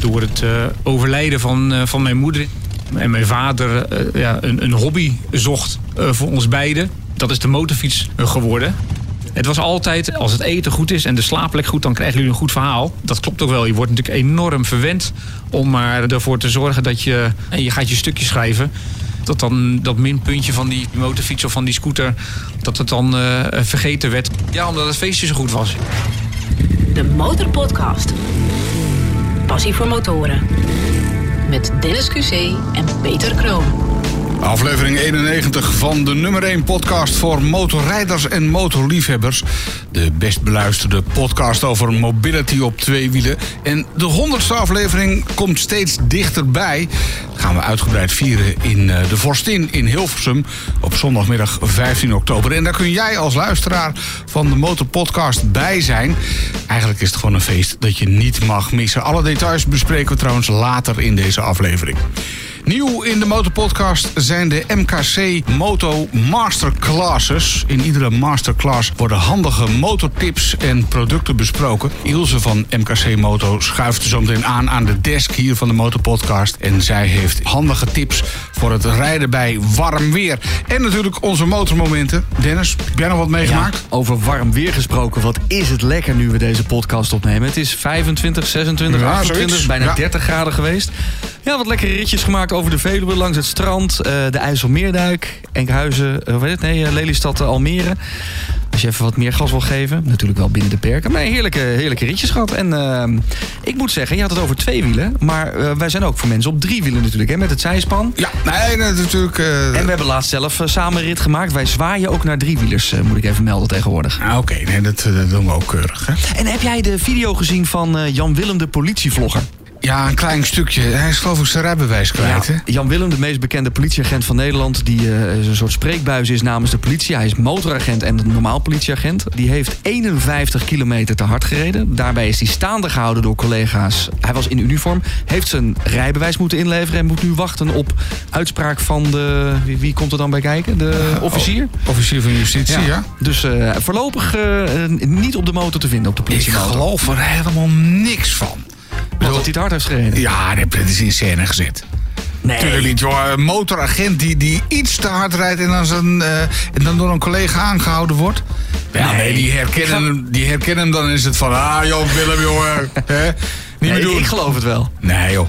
Door het eh, overlijden van, eh, van mijn moeder en mijn vader eh, ja, een, een hobby zocht voor ons beiden. Dat is de motorfiets geworden. Het was altijd, als het eten goed is en de slaapplek goed, dan krijgen jullie een goed verhaal. Dat klopt ook wel. Je wordt natuurlijk enorm verwend om maar ervoor te zorgen dat je... En je gaat je stukje schrijven. Dat dan dat minpuntje van die motorfiets of van die scooter... dat het dan vergeten werd. Ja, omdat het feestje zo goed was. De Motorpodcast. Passie voor motoren. Met Dennis QC en Peter Kroon. Aflevering 91 van de nummer 1 podcast voor motorrijders en motorliefhebbers. De best beluisterde podcast over mobility op twee wielen. En de 100ste aflevering komt steeds dichterbij. gaan we uitgebreid vieren in eh, de Vorstin in Hilversum op zondagmiddag 15 oktober. En daar kun jij als luisteraar van de Motorpodcast bij zijn. Eigenlijk is het gewoon een feest dat je niet mag missen. Alle details bespreken we trouwens later in deze aflevering. Nieuw in de Motorpodcast zijn de MKC Moto Masterclasses. In iedere masterclass worden handige motortips en producten besproken. Ilse van MKC Moto schuift zo meteen aan aan de desk hier van de Motorpodcast. En zij heeft handige tips voor het rijden bij warm weer. En natuurlijk onze motormomenten. Dennis, heb jij nog wat meegemaakt? over warm weer gesproken, wat is het lekker nu we deze podcast opnemen. Het is 25, 26, Ja, 28, zoiets. bijna Ja. 30 graden geweest. Ja, wat lekkere ritjes gemaakt over de Veluwe, langs het strand, eh, de IJsselmeerdijk, Enkhuizen, uh, weet het, nee, eh, Lelystad, eh, Almere. Als je even wat meer gas wil geven, natuurlijk wel binnen de perken. Maar heerlijke, heerlijke ritjes gehad. En eh, ik moet zeggen, je had het over twee wielen. Maar eh, wij zijn ook voor mensen op drie wielen natuurlijk, hè, met het zijspan. Ja, nee, nee, natuurlijk. eh, En we hebben laatst zelf eh, samen een rit gemaakt. Wij zwaaien ook naar driewielers, eh, moet ik even melden tegenwoordig. ah, Oké, nee, dat, eh, dat doen we ook keurig. Hè? En heb jij de video gezien van eh, Jan Willem, de politievlogger? Ja, een klein stukje. Hij is geloof ik zijn rijbewijs kwijt, hè? Jan Willem, de meest bekende politieagent van Nederland... die eh, een soort spreekbuis is namens de politie. Hij is motoragent en normaal politieagent. Die heeft 51 kilometer te hard gereden. Daarbij is hij staande gehouden door collega's. Hij was in uniform, heeft zijn rijbewijs moeten inleveren... en moet nu wachten op uitspraak van de... Wie, wie komt er dan bij kijken? De officier? Officier van Justitie, ja? Dus eh, voorlopig eh, eh, niet op de motor te vinden, op de Ik politiemotor. geloof er helemaal niks van. Want dat hij te hard heeft gereden. Ja, dat is in scène gezet. Nee. Tuurlijk niet, joh. Een motoragent die, die iets te hard rijdt en dan, zijn, eh, en dan door een collega aangehouden wordt. Ja, nee, die, herkennen hem, die herkennen hem. Dan is het van, ah joh, Willem, jongen. Hè? Niet Nee, meer doen. ik geloof het wel. Nee, joh.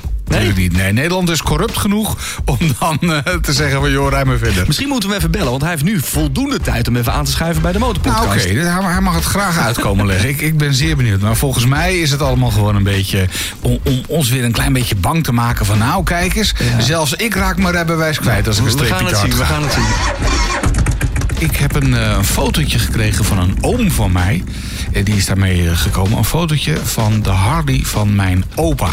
Niet. Nee, Nederland is corrupt genoeg om dan eh, te zeggen van, joh, rij maar verder. Misschien moeten we hem even bellen, want hij heeft nu voldoende tijd om even aan te schuiven bij de Nou, motorpodcast. oké, hij hij mag het graag uitkomen leggen. Ik, ik ben zeer benieuwd. Maar volgens mij is het allemaal gewoon een beetje... om, om ons weer een klein beetje bang te maken van... nou, kijk eens, zelfs ik raak mijn rijbewijs kwijt als ik een We streepje gaan te het hard zien, we ga. gaan het zien. Ik heb een, eh, een fotootje gekregen van een oom van mij. En die is daarmee eh, gekomen. Een fotootje van de Harley van mijn opa.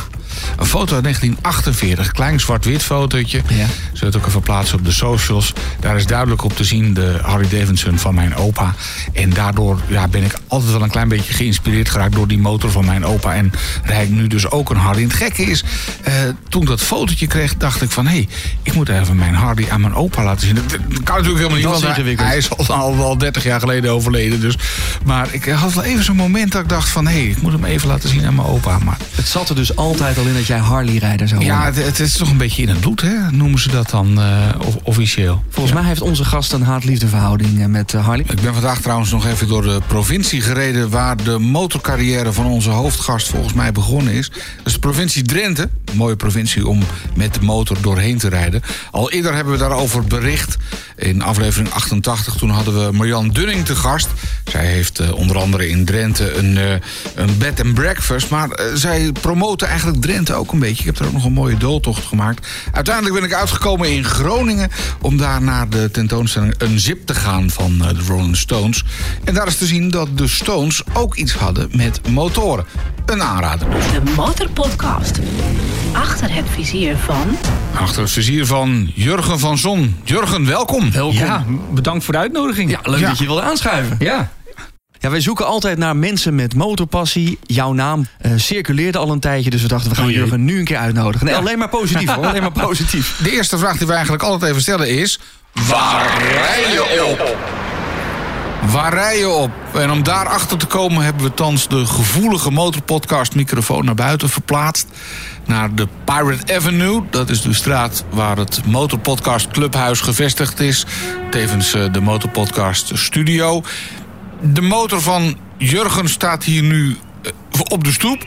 Een foto uit 1948, klein zwart-wit fotootje. Ja. Zullen we het ook even plaatsen op de socials. Daar is duidelijk op te zien de Harley Davidson van mijn opa. En daardoor ja, ben ik altijd wel een klein beetje geïnspireerd geraakt door die motor van mijn opa. En rijd ik nu dus ook een Harley. En het gekke is, eh, toen ik dat fotootje kreeg, dacht ik van... hé, hey, ik moet even mijn Harley aan mijn opa laten zien. Dat, dat kan natuurlijk helemaal niet, want hij, hij is al, al wel 30 jaar geleden overleden. Dus. Maar ik had wel even zo'n moment dat ik dacht van... hé, hey, ik moet hem even laten zien aan mijn opa. Maar Het zat er dus altijd al in dat jij Harley-rijder zou worden. ja, het, het is toch een beetje in het bloed, hè? Noemen ze dat dan eh, of- officieel. Volgens mij heeft onze gast een haat-liefdeverhouding eh, met eh, Harley. Ik ben vandaag trouwens nog even door de provincie gereden... waar de motorcarrière van onze hoofdgast volgens mij begonnen is. Dat is de provincie Drenthe. Een mooie provincie om met de motor doorheen te rijden. Al eerder hebben we daarover bericht. In aflevering 88 toen hadden we Marjan Dunning te gast. Zij heeft onder andere in Drenthe een, een bed and breakfast. Maar zij promoten eigenlijk Drenthe ook een beetje. Ik heb er ook nog een mooie dooltocht gemaakt. Uiteindelijk ben ik uitgekomen in Groningen... om daar naar de tentoonstelling Een Zip te gaan van eh, de Rolling Stones. En daar is te zien dat de Stones ook iets hadden met motoren. Een aanrader dus. De Motorpodcast. Achter het vizier van... Achter het vizier van Jurgen van Zon. Jurgen, welkom. Welkom. Ja, bedankt voor de uitnodiging. Ja, leuk Ja. dat je wilde aanschuiven. Ja. Ja, wij zoeken altijd naar mensen met motorpassie. Jouw naam eh, circuleerde al een tijdje, dus we dachten we gaan Oh jee. Jurgen nu een keer uitnodigen. Nee, alleen maar positief hoor, alleen maar positief. De eerste vraag die we eigenlijk altijd even stellen is... Waar rij je op? Waar rij je op? En om daarachter te komen hebben we thans de gevoelige motorpodcast microfoon naar buiten verplaatst. Naar de Pirate Avenue. Dat is de straat waar het motorpodcast clubhuis gevestigd is. Tevens eh, de motorpodcast studio. De motor van Jurgen staat hier nu eh, op de stoep.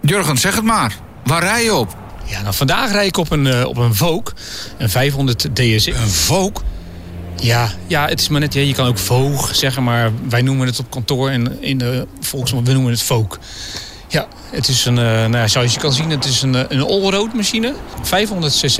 Jurgen, zeg het maar. Waar rij je op? Ja, nou vandaag rijd ik op een, uh, op een Vogue, een 500 DSX. Een Vogue? Ja, ja, het is maar net, ja, je kan ook Vogue zeggen, maar wij noemen het op kantoor en in de volksmond, we noemen het Vogue. Ja, het is een, uh, nou ja, zoals je kan zien, het is een, een all-road machine, 500 cc.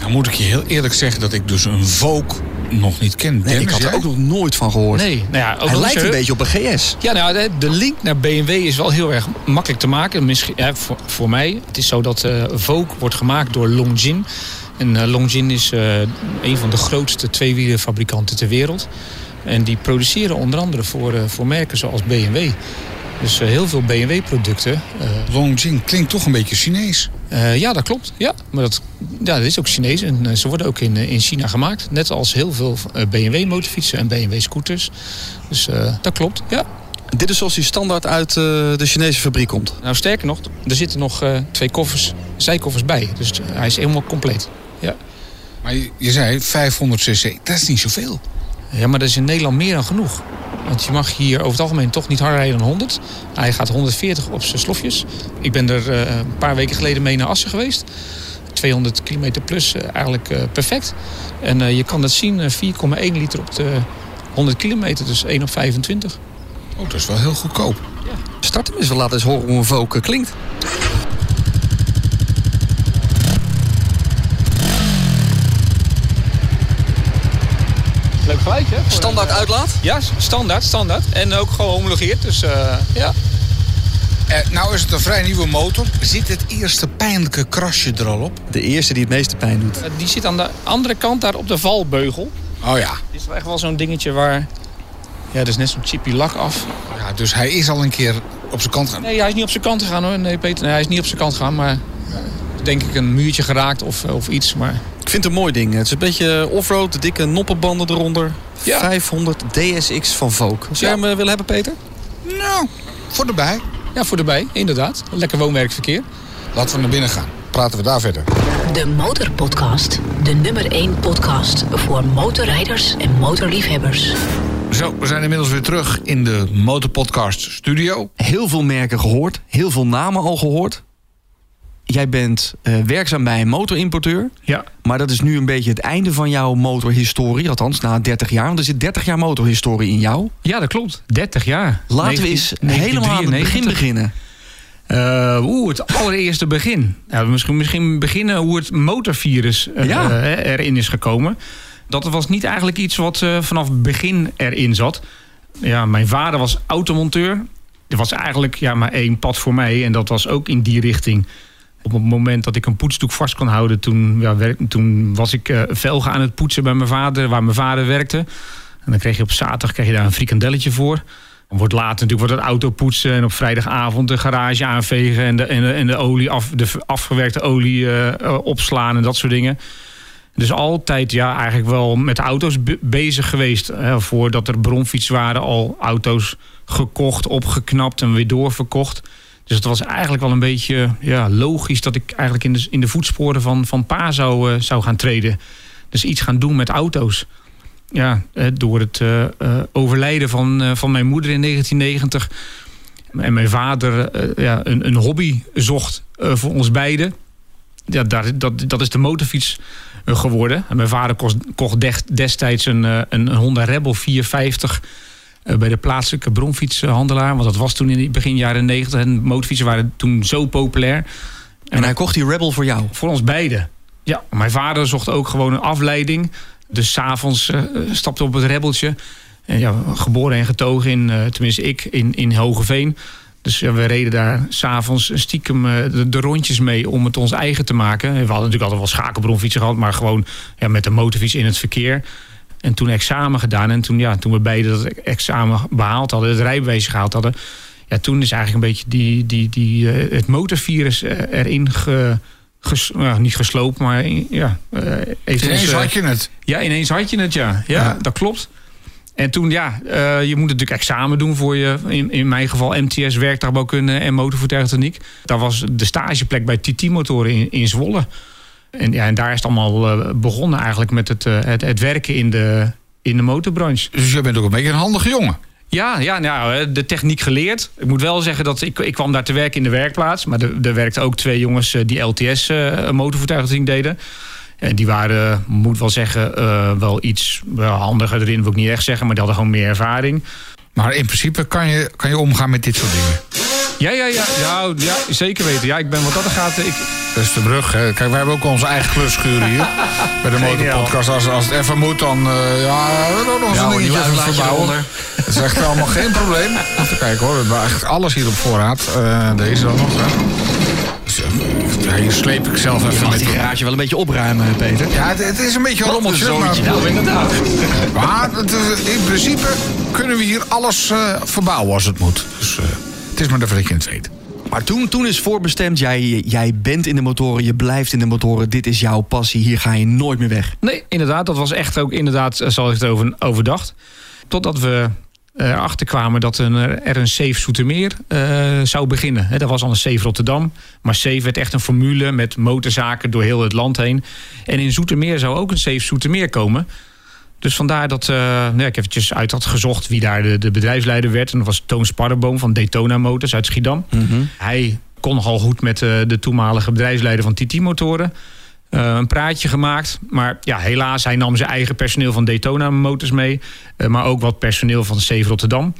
Nou moet ik je heel eerlijk zeggen dat ik dus een Vogue nog niet ken. Nee, ik had er ook nog nooit van gehoord. Nee, nou ja, ook Hij lijkt een beetje op een GS. Ja, nou, de, de link naar BMW is wel heel erg makkelijk te maken. Misschien, ja, voor, voor mij. Het is zo dat uh, Vogue wordt gemaakt door Longjin. En uh, Longjin is uh, een van de grootste tweewielenfabrikanten ter wereld. En die produceren onder andere voor, voor merken zoals BMW. Dus heel veel BMW-producten. Longjin klinkt toch een beetje Chinees. Uh, ja, dat klopt. Ja, maar dat, ja, dat is ook Chinees. En uh, ze worden ook in, in China gemaakt. Net als heel veel uh, BMW-motorfietsen en BMW-scooters. Dus dat klopt, ja. Dit is zoals die standaard uit de Chinese fabriek komt? Nou, sterker nog, er zitten nog twee koffers, zijkoffers bij. Dus hij is helemaal compleet. Ja. Maar je, je zei 500 cc, dat is niet zoveel. Ja, maar dat is in Nederland meer dan genoeg. Want je mag hier over het algemeen toch niet harder rijden dan 100. Hij gaat 140 op zijn slofjes. Ik ben er uh, een paar weken geleden mee naar Assen geweest. 200 kilometer plus, uh, eigenlijk uh, perfect. En je kan dat zien, 4,1 liter op de 100 kilometer, dus 1 op 25. Oh, dat is wel heel goedkoop. Ja. Start hem eens, we laten eens horen hoe een Vogue klinkt. Leuk geluidje. Voor standaard een, uitlaat? Ja, standaard, standaard. En ook gewoon homologeerd. Dus uh, ja. Uh, nou is het een vrij nieuwe motor. Zit het eerste pijnlijke krasje er al op? De eerste die het meeste pijn doet. Uh, die zit aan de andere kant daar op de valbeugel. Oh ja. Dit is wel echt wel zo'n dingetje waar... Ja, dat is net zo'n chippy lak af. Ja, dus hij is al een keer op zijn kant gegaan? Nee, hij is niet op zijn kant gegaan hoor. Nee, Peter, nee, hij is niet op zijn kant gegaan. Maar denk ik een muurtje geraakt of, of iets. Maar... Ik vind het een mooi ding. Het is een beetje offroad, de dikke noppenbanden eronder. Ja. 500 DSX van Vogue. Zou je ja. hem willen hebben, Peter? Nou, voor erbij. Ja, voor erbij, inderdaad. Lekker woonwerkverkeer. Laten we naar binnen gaan. Praten we daar verder. De Motorpodcast. De nummer 1 podcast voor motorrijders en motorliefhebbers. Zo, we zijn inmiddels weer terug in de Motorpodcast studio. Heel veel merken gehoord. Heel veel namen al gehoord jij bent uh, werkzaam bij een motorimporteur. Ja. Maar dat is nu een beetje het einde van jouw motorhistorie. Althans, na 30 jaar. Want er zit 30 jaar motorhistorie in jou. Ja, dat klopt. 30 jaar. Laten 19, we eens 19, helemaal aan het begin beginnen. Uh, Oeh, het allereerste begin. Ja, misschien, misschien beginnen hoe het motorvirus uh, ja. uh, erin is gekomen. Dat was niet eigenlijk iets wat vanaf het begin erin zat. Ja, mijn vader was automonteur. Er was eigenlijk ja, maar één pad voor mij. En dat was ook in die richting. Op het moment dat ik een poetsdoek vast kon houden, toen, ja, toen was ik uh, velgen aan het poetsen bij mijn vader, waar mijn vader werkte. En dan kreeg je op zaterdag kreeg je daar een frikandelletje voor. Dan wordt later natuurlijk wordt het auto poetsen en op vrijdagavond de garage aanvegen en de, en de, en de olie af, de afgewerkte olie uh, opslaan en dat soort dingen. Dus altijd ja, eigenlijk wel met auto's bezig geweest. Uh, voordat er bronfietsen waren, al auto's gekocht, opgeknapt en weer doorverkocht. Dus het was eigenlijk wel een beetje ja, logisch dat ik eigenlijk in de, in de voetsporen van, van pa zou, uh, zou gaan treden. Dus iets gaan doen met auto's. Ja, uh, door het uh, overlijden van, van mijn moeder in 1990 en mijn vader ja, een, een hobby zocht voor ons beiden. Ja, daar, dat, dat is de motorfiets geworden. En mijn vader kocht, kocht destijds een, een Honda Rebel 450 bij de plaatselijke bronfietshandelaar. Want dat was toen in begin jaren 90. En motorfietsen waren toen zo populair. En, en hij kocht die Rebel voor jou? Voor ons beiden. Ja, mijn vader zocht ook gewoon een afleiding. Dus s'avonds uh, stapte op het Rebeltje. En ja, geboren en getogen in, uh, tenminste ik, in, in Hogeveen. Dus ja, we reden daar s'avonds stiekem uh, de, de, rondjes mee om het ons eigen te maken. We hadden natuurlijk altijd wel schakelbronfietsen gehad, maar gewoon ja, met de motorfiets in het verkeer. En toen examen gedaan. En toen, ja, toen we beide dat examen behaald hadden, het rijbewijs gehaald hadden. Ja, toen is eigenlijk een beetje die, die, die, uh, het motorvirus erin ge, ges, uh, niet gesloopt, maar ja. Uh, ineens ons, had je het. Ja, ineens had je het, ja. Ja, ja. dat klopt. En toen, ja, eh, je moet natuurlijk examen doen voor je, in, in mijn geval MTS, werktuigbouwkunde en motorvoertuigtechniek. Daar was de stageplek bij TT-motoren in, in Zwolle. En, ja, en daar is het allemaal eh, begonnen eigenlijk met het, eh, het, het werken in de, in de motorbranche. Dus jij bent ook een beetje een handige jongen. Ja, ja nou, eh, de techniek geleerd. Ik moet wel zeggen dat ik, ik kwam daar te werken in de werkplaats. Maar er, er werkten ook twee jongens die LTS eh motorvoertuigtechniek deden. En die waren, moet wel zeggen, wel iets wel handiger erin, wil ik niet echt zeggen. Maar die hadden gewoon meer ervaring. Maar in principe kan je, kan je omgaan met dit soort dingen. Ja, ja, ja, ja, ja zeker weten. Ja, ik ben wat dat er gaat. Ik, Dat is de brug. Hè. Kijk, wij hebben ook onze eigen klusschuur hier. Bij de motorpodcast. Als, als het even moet, dan uh, ja, we hebben ook nog een dingetje even verbouwen. Dat is echt allemaal geen probleem. Even kijken hoor. We hebben eigenlijk alles hier op voorraad. Eh, deze dan nog. Hè. Dus, eh, ja, hier sleep ik zelf even met die die... garage wel een beetje opruimen, Peter. Ja, het, het is een beetje een Maar, nou, inderdaad. maar het is- in principe kunnen we hier alles eh, verbouwen als het moet. Dus eh, het is maar even dat je het weet. Maar toen, toen is voorbestemd, jij, jij bent in de motoren, je blijft in de motoren. Dit is jouw passie, hier ga je nooit meer weg. Nee, inderdaad. Dat was echt ook inderdaad, eh, zoals ik het over, overdacht. Totdat we erachter kwamen dat een, er een Safe Soetermeer eh zou beginnen. Hè, dat was al een Safe Rotterdam. Maar Safe werd echt een formule met motorzaken door heel het land heen. En in Zoetermeer zou ook een Safe Soetermeer komen. Dus vandaar dat eh, nou ja, ik eventjes uit had gezocht wie daar de, de bedrijfsleider werd. En dat was Toon Sparrenboom van Daytona Motors uit Schiedam. Hij kon nogal goed met eh, de toenmalige bedrijfsleider van TT Motoren. Eh, een praatje gemaakt. Maar ja, helaas, hij nam zijn eigen personeel van Daytona Motors mee. maar ook wat personeel van Safe Rotterdam.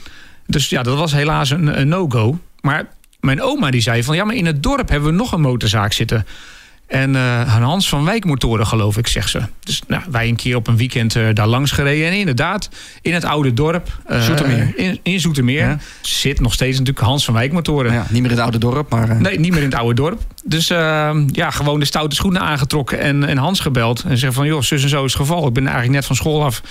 Dus ja, dat was helaas een, een no-go. Maar mijn oma die zei van... ja, maar in het dorp hebben we nog een motorzaak zitten. En eh, Hans van Wijk Motoren, geloof ik, zegt ze. Dus nou, wij een keer op een weekend eh, daar langs gereden. En inderdaad, in het oude dorp. eh, Zoetermeer. In, in Zoetermeer. Ja. Zit nog steeds natuurlijk Hans van Wijk Motoren. Ja, niet meer in het oude dorp, maar... Nee, niet meer in het oude dorp. Dus eh, ja, gewoon de stoute schoenen aangetrokken en, en Hans gebeld. En zeggen van, joh, zus en zo is het geval. Ik ben eigenlijk net van school af.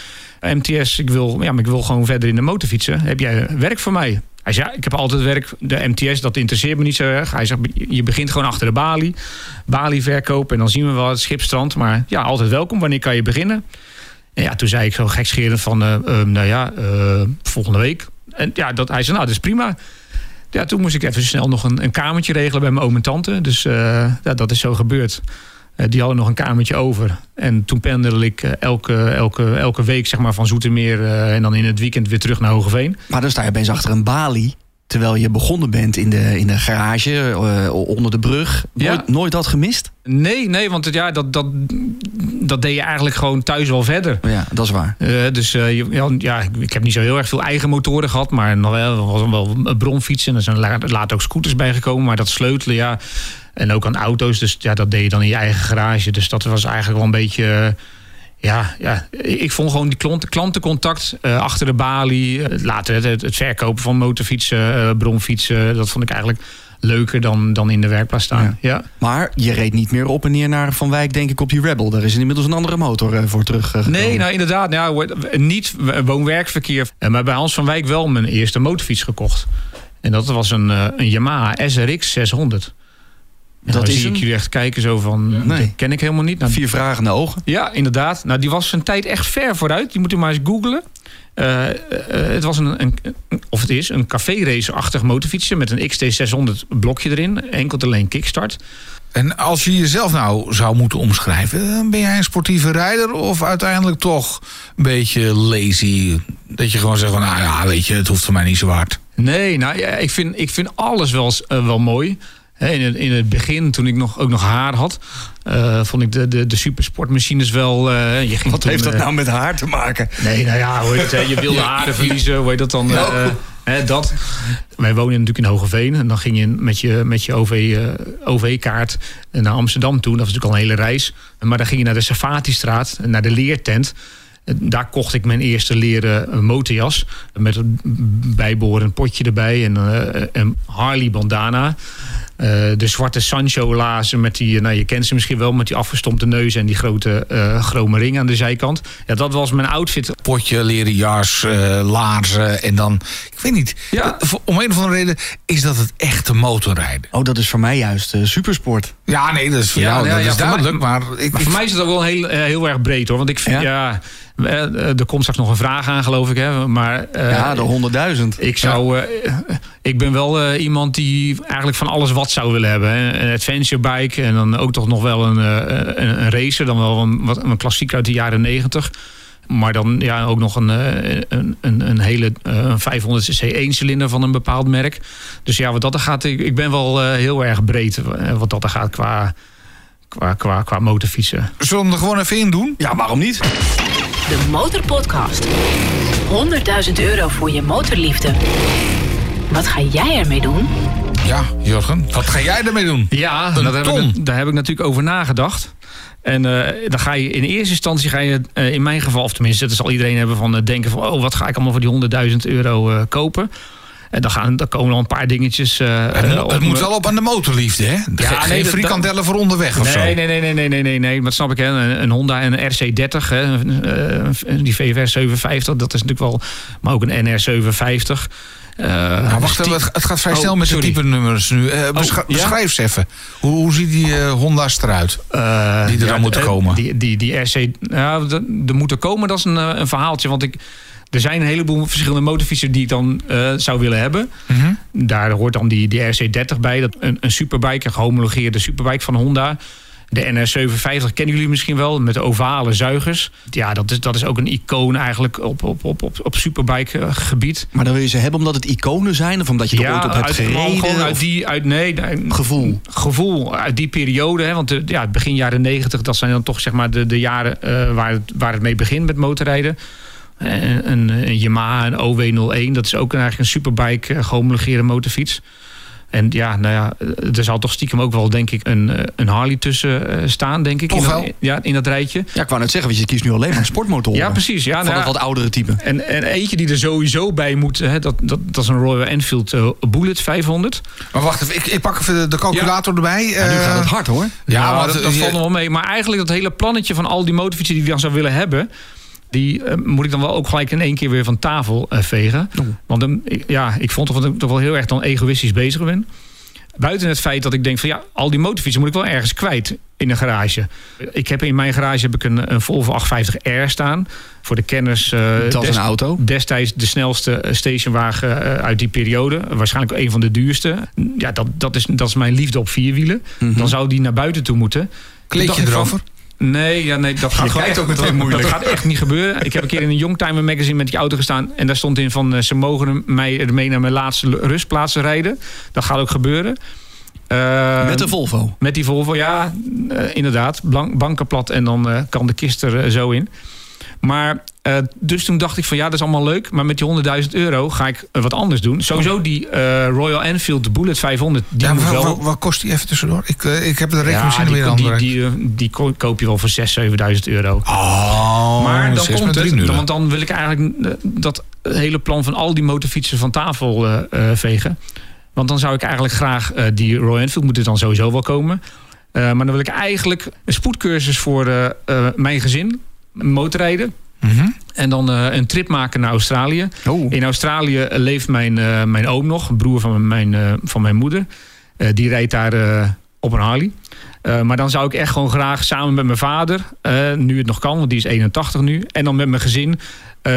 MTS, ik wil, ja, maar ik wil gewoon verder in de motor fietsen. Heb jij werk voor mij? Hij zei, ja, ik heb altijd werk. De MTS, dat interesseert me niet zo erg. Hij zegt, je begint gewoon achter de balie. Balie verkopen en dan zien we wel het schipstrand. Maar ja, altijd welkom. Wanneer kan je beginnen? En ja, toen zei ik zo gekscherend van, eh, eh, nou ja, eh, volgende week. En ja, dat, hij zei, nou, dat is prima. Ja, toen moest ik even snel nog een, een kamertje regelen bij mijn oom en tante. Dus eh, ja, dat is zo gebeurd. Eh, die hadden nog een kamertje over. En toen pendelde ik eh, elke, elke, elke week zeg maar, van Zoetermeer... eh, en dan in het weekend weer terug naar Hogeveen. Maar dan sta je opeens achter een balie. Terwijl je begonnen bent in de, in de garage, onder de brug. Ja. Nooit, nooit dat gemist? Nee, nee, want het, ja, dat, dat, dat deed je eigenlijk gewoon thuis wel verder. Ja, dat is waar. Dus ja, ja, ik heb niet zo heel erg veel eigen motoren gehad, maar nog wel, wel, wel bronfietsen. Er zijn la- later ook scooters bijgekomen, maar dat sleutelen, ja. En ook aan auto's, dus ja, dat deed je dan in je eigen garage. Dus dat was eigenlijk wel een beetje. eh, ja, ja, ik vond gewoon die klant, klantencontact eh, achter de balie. eh, later het, verkopen van motorfietsen, eh, bronfietsen. Dat vond ik eigenlijk leuker dan, dan in de werkplaats staan. Ja. Ja. Maar je reed niet meer op en neer naar Van Wijk, denk ik, op die Rebel. Daar is inmiddels een andere motor voor terug. eh, Nee, nou inderdaad. Nou, niet woon-werkverkeer. Maar bij Hans van Wijk wel mijn eerste motorfiets gekocht. En dat was een, een Yamaha SRX 600. En Dat dan is zie ik jullie echt kijken zo van... Nee. Dat ken ik helemaal niet. Nou, Vier vragende ogen. ja, inderdaad. Nou, die was zijn tijd echt ver vooruit. Die moet u maar eens googlen. Eh, eh, het was een, een, of het is, een café-racer-achtig motorfietsje... met een XT600 blokje erin. Enkel alleen kickstart. En als je jezelf nou zou moeten omschrijven, dan ben jij een sportieve rijder of uiteindelijk toch een beetje lazy? Dat je gewoon zegt van, nou ja, weet je, het hoeft voor mij niet zo hard. Nee, nou ja, ik vind, ik vind alles wel, eh, wel mooi. In het, in het begin, toen ik nog, ook nog haar had, eh, vond ik de, de, de supersportmachines wel. eh, je ging Wat toen, heeft dat eh, nou met haar te maken? Nee, nou ja, hoe heet het, je wilde haren verliezen, hoe heet dat dan? hè, dat. Wij wonen natuurlijk in Hogeveen. En dan ging je met je, met je OV, OV-kaart naar Amsterdam toe. Dat was natuurlijk al een hele reis. Maar dan ging je naar de Safati-straat, naar de leertent. En Daar kocht ik mijn eerste leren motorjas. Met een bijbehorend potje erbij. En een Harley bandana. Eh, de zwarte Sancho lazen met die, nou je kent ze misschien wel, met die afgestompte neus en die grote eh chrome ring aan de zijkant. Ja, dat was mijn outfit. Potje, leren jas, eh, laarzen en dan, ik weet niet. Ja. Voor- Om een of andere reden is dat het echte motorrijden. Oh, dat is voor mij juist eh, supersport. Ja, nee, dat is voor Ja, jou, ja, dat ja, is voor duidelijk. mij- maar ik, Maar ik- voor mij is het ook wel heel, eh, heel erg breed hoor. Want ik vind, Ja? Ja, Eh, er komt straks nog een vraag aan, geloof ik. Hè? Maar, eh, ja, de 100.000. Ik, zou, eh, ik ben wel eh, iemand die eigenlijk van alles wat zou willen hebben. Hè. Een adventure bike en dan ook toch nog wel een, eh, een, een racer. Dan wel een, wat, een klassieker uit de jaren 90. Maar dan ja, ook nog een, eh, een, een, een hele eh, een 500cc 1-cilinder van een bepaald merk. Dus ja, wat dat er gaat, ik, ik ben wel eh, heel erg breed eh, wat dat er gaat qua, qua, qua, qua motorfietsen. Zullen we hem er gewoon even in doen? Ja, waarom niet? De Motorpodcast. 100.000 euro voor je motorliefde. Wat ga jij ermee doen? Ja, Jurgen, wat ga jij ermee doen? Ja, Een dat heb ton. ik, daar heb ik natuurlijk over nagedacht. En eh, dan ga je in eerste instantie, ga je, eh, in mijn geval, of tenminste, dat zal iedereen hebben van eh, denken van, oh, wat ga ik allemaal voor die 100.000 euro eh, kopen? En dan, gaan, dan komen al een paar dingetjes. eh, Het, eh, op het moet wel op aan de motorliefde, hè? Nee, geen dat- frikandellen voor onderweg of zo. Nee, nee, nee, nee, nee, nee, nee, nee, dat snap ik. Hè. Een, een Honda en een RC30, hè. die VFR 750, dat is natuurlijk wel, maar ook een NR 750. Eh, Nou, wacht even, het, gaat vrij Oh, snel met de type nummers nu. Ja? Beschrijf eens even. Hoe, hoe ziet die eh, Honda's eruit? Die er dan moeten komen. Die, die, die RC, de- er moeten komen, dat is een, een verhaaltje. Want ik, er zijn een heleboel verschillende motorfietsen die ik dan eh, zou willen hebben. Mhm. Daar hoort dan die, die RC30 bij. Dat, een, een superbike, een gehomologeerde superbike van Honda. De NR750 kennen jullie misschien wel, met de ovale zuigers. Ja, dat is, dat is ook een icoon eigenlijk op, op, op, op, op superbike gebied. Maar dan wil je ze hebben omdat het iconen zijn of omdat je er ooit op hebt uit, gereden? Gewoon uit die, uit, nee, Gevoel. Gevoel uit die periode. Hè, want de, ja, begin jaren negentig, dat zijn dan toch zeg maar de, de jaren eh, waar, het, waar het mee begint met motorrijden. En, een, een Yamaha, een OW01, dat is ook eigenlijk een superbike eh, gehomologeerde motorfiets. En ja, nou ja, eh, er zal toch stiekem ook wel, denk ik, een, eh, een Harley tussen eh, staan, denk ik. Toch in, dat- ja, in dat rijtje. Ja, ik wou net zeggen, want je kiest nu alleen maar sportmotoren. Ja, precies. Ja, Van nou ja. wat oudere type. En, en eentje die er sowieso bij moet, hè, dat, dat, dat is een Royal Enfield eh, Bullet 500. Maar wacht even, ik, ik pak even de, calculator erbij. Ja, nu Eh, gaat het hard hoor. Ja, dat, dat valt nog wel mee. Maar eigenlijk dat hele plannetje van al die motorfietsen die ik dan zou willen hebben... die eh, moet ik dan wel ook gelijk in één keer weer van tafel eh, vegen. Oh. Want ja, ik vond toch, dat ik toch wel heel erg dan egoïstisch bezig ben. Buiten het feit dat ik denk van ja, al die motorfietsen moet ik wel ergens kwijt in een garage. Ik heb in mijn garage heb ik een, een Volvo 850R staan. Voor de kenners. eh, Dat is een auto. Destijds de snelste stationwagen uit die periode. Waarschijnlijk een van de duurste. Ja, dat, dat, is, dat is mijn liefde op vierwielen. Mhm. Dan zou die naar buiten toe moeten. Toen Kleed dacht je ik van, erover? Nee, ja, nee, dat gaat gewoon kijkt echt, ook meteen dat- moeilijk. Dat gaat echt niet gebeuren. Ik heb een keer in een Youngtimer magazine met die auto gestaan. En daar stond in van eh, ze mogen mij ermee naar mijn laatste rustplaats rijden. Dat gaat ook gebeuren. Eh, Met de Volvo. met die Volvo, ja, eh, inderdaad. Banken plat en dan eh, kan de kist er zo in. Maar eh, dus toen dacht ik van ja, dat is allemaal leuk. Maar met die 100.000 euro ga ik wat anders doen. Sowieso die eh, Royal Enfield Bullet 500. Die Ja, maar wel... wat, kost die even tussendoor? Ik, eh, ik heb de ja, rekenmachine die, weer aan die, die, die ko- koop je wel voor 6.000, 7.000 euro. Oh, maar dan komt het, want dan wil ik eigenlijk dat hele plan van al die motorfietsen van tafel vegen. Want dan zou ik eigenlijk graag die Royal Enfield moet er dan sowieso wel komen. Maar dan wil ik eigenlijk een spoedcursus voor mijn gezin, motorrijden. Mhm. En dan eh, een trip maken naar Australië. Oh. In Australië leeft mijn, eh, mijn oom nog, een broer van mijn, eh, van mijn moeder. Die rijdt daar op een Harley. Maar dan zou ik echt gewoon graag samen met mijn vader, nu het nog kan, want die is 81 nu, en dan met mijn gezin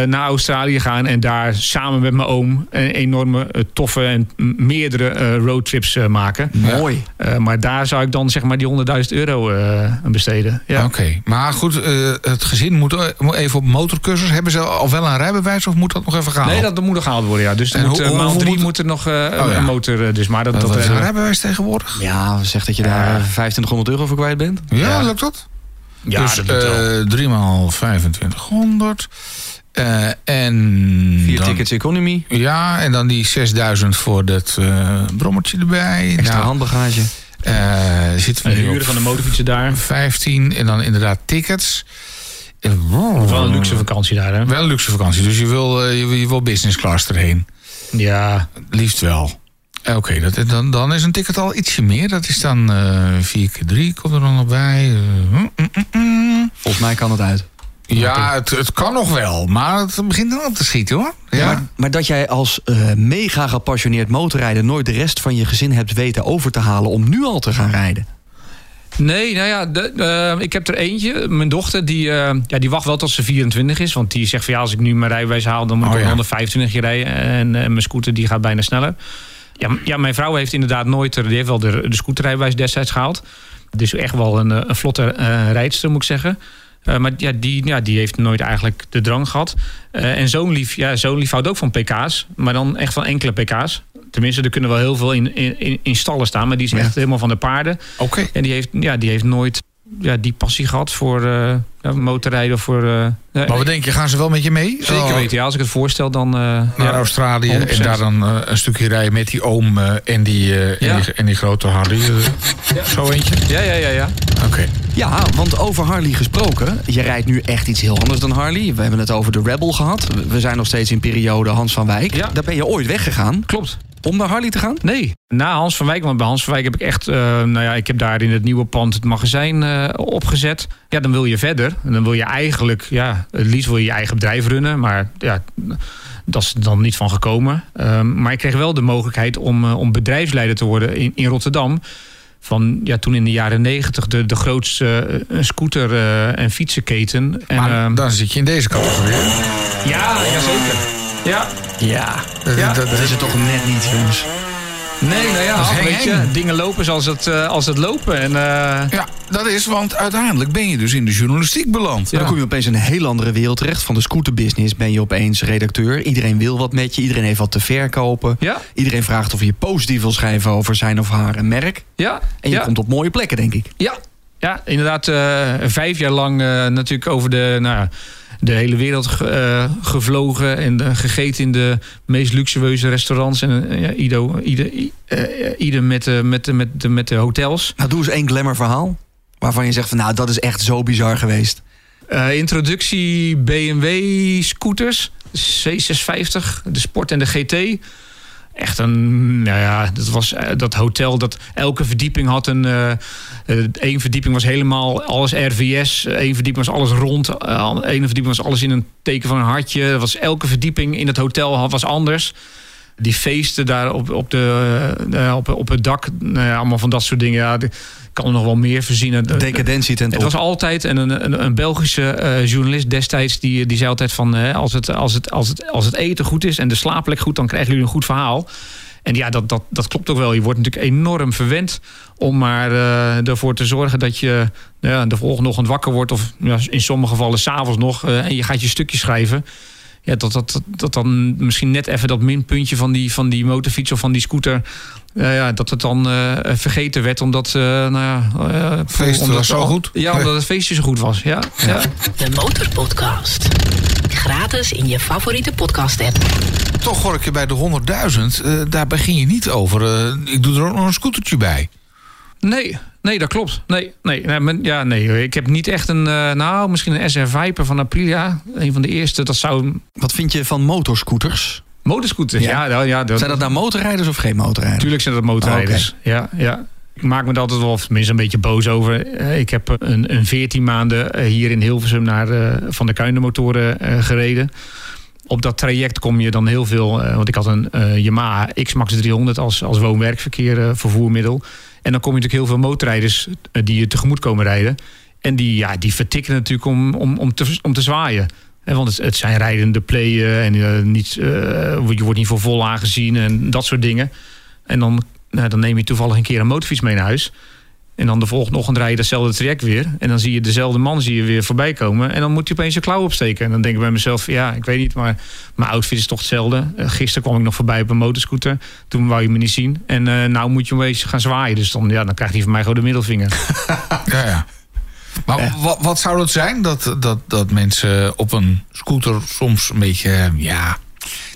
naar Australië gaan en daar samen met mijn oom een enorme, eh, toffe en meerdere eh, roadtrips eh, maken. Mooi. Eh, maar daar zou ik dan zeg maar die 100.000 euro eh, aan besteden. Ja. Oké, maar goed, eh, het gezin moet eh, moet even op motorcursus. Hebben ze al wel een rijbewijs of moet dat nog even gaan? Nee, dat moet nog gehaald worden, ja. Dus En moet, hoe- eh, hoe- maal moet- moet er nog eh, ja. een motor. eh, Dus, maar dat, Wat dat is een eh, rijbewijs tegenwoordig? Ja, zeg dat je daar Ja. eh, 2500 euro voor kwijt bent. Ja, Ja. lukt dat? ja, dus dat eh 3 maal 2500. Eh, en Vier dan- tickets economy. Ja, en dan die 6000 voor dat eh brommertje erbij. Extra Nou, handbagage. eh, zitten we Een nu huren van de motorfietsen daar. 15 en dan inderdaad tickets. Eh, Wel een luxe vakantie daar, hè? Wel een luxe vakantie, dus je wil, je, wil- je wil business class erheen. Ja, Liefst wel. Oké, dat dan, dan is een ticket al ietsje meer. Dat is dan eh 4 keer 3 komt er dan nog bij. Eh, mm, mm, mm, mm. Volgens mij kan het uit. Ja, het, het kan nog wel, maar het begint dan op te schieten hoor. Ja. Maar, maar dat jij als eh, mega gepassioneerd motorrijder nooit de rest van je gezin hebt weten over te halen om nu al te gaan rijden. Nee, nou ja, de, eh, ik heb er eentje. Mijn dochter, die, eh, ja, die wacht wel tot ze 24 is. Want die zegt van ja, als ik nu mijn rijbewijs haal... dan moet ik Oh, op ja. 125 rijden. En, en mijn scooter die gaat bijna sneller. Ja, ja, mijn vrouw heeft inderdaad nooit... Die heeft wel de, de scooterrijbewijs destijds gehaald. Dus echt wel een, een vlotte eh, rijdster, moet ik zeggen. Eh, maar ja die, ja, die heeft nooit eigenlijk de drang gehad. Eh, en zo'n lief, ja, zo'n lief houdt ook van pk's. Maar dan echt van enkele pk's. Tenminste, er kunnen wel heel veel in, in, in stallen staan. Maar die is Ja. echt helemaal van de paarden. Oké. En die heeft, ja, die heeft nooit ja, die passie gehad voor eh, ja, motorrijden. Voor, eh, Maar wat denk je, gaan ze wel met je mee? zeker Oh, weten. Ja, als ik het voorstel, dan... eh, Naar ja. Australië en 100%. daar dan een stukje rijden met die oom eh, en, die, eh, Ja. en, die, en die grote Harley. Zo eentje? Ja, ja, ja, ja. Oké. Ja, want over Harley gesproken. Je rijdt nu echt iets heel anders dan Harley. We hebben het over de Rebel gehad. We zijn nog steeds in periode Hans van Wijk. Ja. Daar ben je ooit weggegaan Klopt. Om naar Harley te gaan? Nee, na Hans van Wijk. Want bij Hans van Wijk heb ik echt... eh, nou ja, ik heb daar in het nieuwe pand het magazijn eh, opgezet. Ja, dan wil je verder. En dan wil je eigenlijk... Ja, het liefst wil je je eigen bedrijf runnen. Maar ja, dat is er dan niet van gekomen. Ehm, maar ik kreeg wel de mogelijkheid om, eh, om bedrijfsleider te worden in, in Rotterdam. Van ja, toen in de jaren negentig de, de grootste scooter- eh, en fietsenketen. En, Maar ehm, dan zit je in deze categorie. ja, ja, zeker. Ja, Ja, Dat, Ja. dat, dat is het toch net niet, jongens. nee, nou ja, weet je, dingen lopen zoals het, eh, als het lopen. En, eh, ja, dat is, want uiteindelijk ben je dus in de journalistiek beland. Dan kom je opeens in een heel andere wereld terecht. Van de scooterbusiness ben je opeens redacteur. Iedereen wil wat met je. Iedereen heeft wat te verkopen. ja, Iedereen vraagt of je positief wil schrijven over zijn of haar een merk. ja, En je ja, komt op mooie plekken, denk ik. ja, ja, inderdaad, eh, vijf jaar lang eh, natuurlijk over de, nou, ja, de hele wereld ge- eh, gevlogen en eh, gegeten in de meest luxueuze restaurants. En eh, ja, ieder, ieder, ieder met, de- met, de- met, de- met de hotels. Nou, doe eens één glamour verhaal. Waarvan je zegt van nou, dat is echt zo bizar geweest. Introductie BMW scooters, C650, de Sport en de GT. Echt een, nou ja, dat was eh, dat hotel dat elke verdieping had een. eh Eén verdieping was helemaal alles RVS, één verdieping was alles rond, eh, ene verdieping was alles in een teken van een hartje. Was elke verdieping in het hotel was anders. Die feesten daar op, op, de, eh, op, op het dak, nou ja, allemaal van dat soort dingen. Ja, kan er nog wel meer verzinnen. Decadentie ten Het top. was altijd en een, een, een Belgische eh, journalist destijds die, die zei altijd van als, het, als, het, als, het, als het eten goed is en de slaapplek goed, dan krijgen jullie een goed verhaal. En ja, dat, dat, dat klopt ook wel. Je wordt natuurlijk enorm verwend om maar eh, ervoor te zorgen dat je ja, de volgende ochtend wakker wordt. Of ja, in sommige gevallen s'avonds nog. eh, en je gaat je stukje schrijven. Ja, dat, dat, dat, dat dan misschien net even dat minpuntje van die, van die motorfiets of van die scooter. Ja, dat het dan eh, vergeten werd omdat, eh nou ja, eh, feest omdat was zo goed. Ja, omdat het feestje zo goed was. Ja, ja. De Motorpodcast. Gratis in je favoriete podcast-app. Toch hoor ik je bij de 100.000, eh, daar begin je niet over. ik doe er ook nog een scootertje bij. Nee, nee, dat klopt. Nee, nee, ja, nee. Ik heb niet echt een, eh, nou, misschien een SR Viper van Aprilia. Een van de eerste. Dat zou Wat vind je van motorscooters? Motorscooter. Ja. Ja, ja, ja dat, Zijn dat nou motorrijders of geen motorrijders? Natuurlijk zijn dat motorrijders. Ja, ja. Ik maak me er altijd wel, of tenminste een beetje boos over. Eh, Ik heb een, een 14 maanden eh, hier in Hilversum naar eh, Van de Kuindermotoren eh, gereden. Op dat traject kom je dan heel veel... want ik had een Yamaha X-Max 300 als, als woon-werkverkeer vervoermiddel. En dan kom je natuurlijk heel veel motorrijders die je tegemoet komen rijden. En die, ja, die vertikken natuurlijk om, om, om, te, om te zwaaien. Want het, zijn rijdende playen en eh, niet, eh, je wordt niet voor vol aangezien en dat soort dingen. En dan, nou, dan neem je toevallig een keer een motorfiets mee naar huis. En dan de volgende ochtend rij je datzelfde traject weer. En dan zie je dezelfde man zie je weer voorbij komen. En dan moet je opeens je klauw opsteken. En dan denk ik bij mezelf, ja, ik weet niet, maar mijn outfit is toch hetzelfde. Eh, gisteren kwam ik nog voorbij op een motorscooter. Toen wou je me niet zien. En eh nou moet je opeens gaan zwaaien. Dus dan, ja, dan krijgt hij van mij gewoon de middelvinger. Ja, ja. Maar wat, wat zou dat zijn? Dat, dat, dat mensen op een scooter soms een beetje, eh, ja,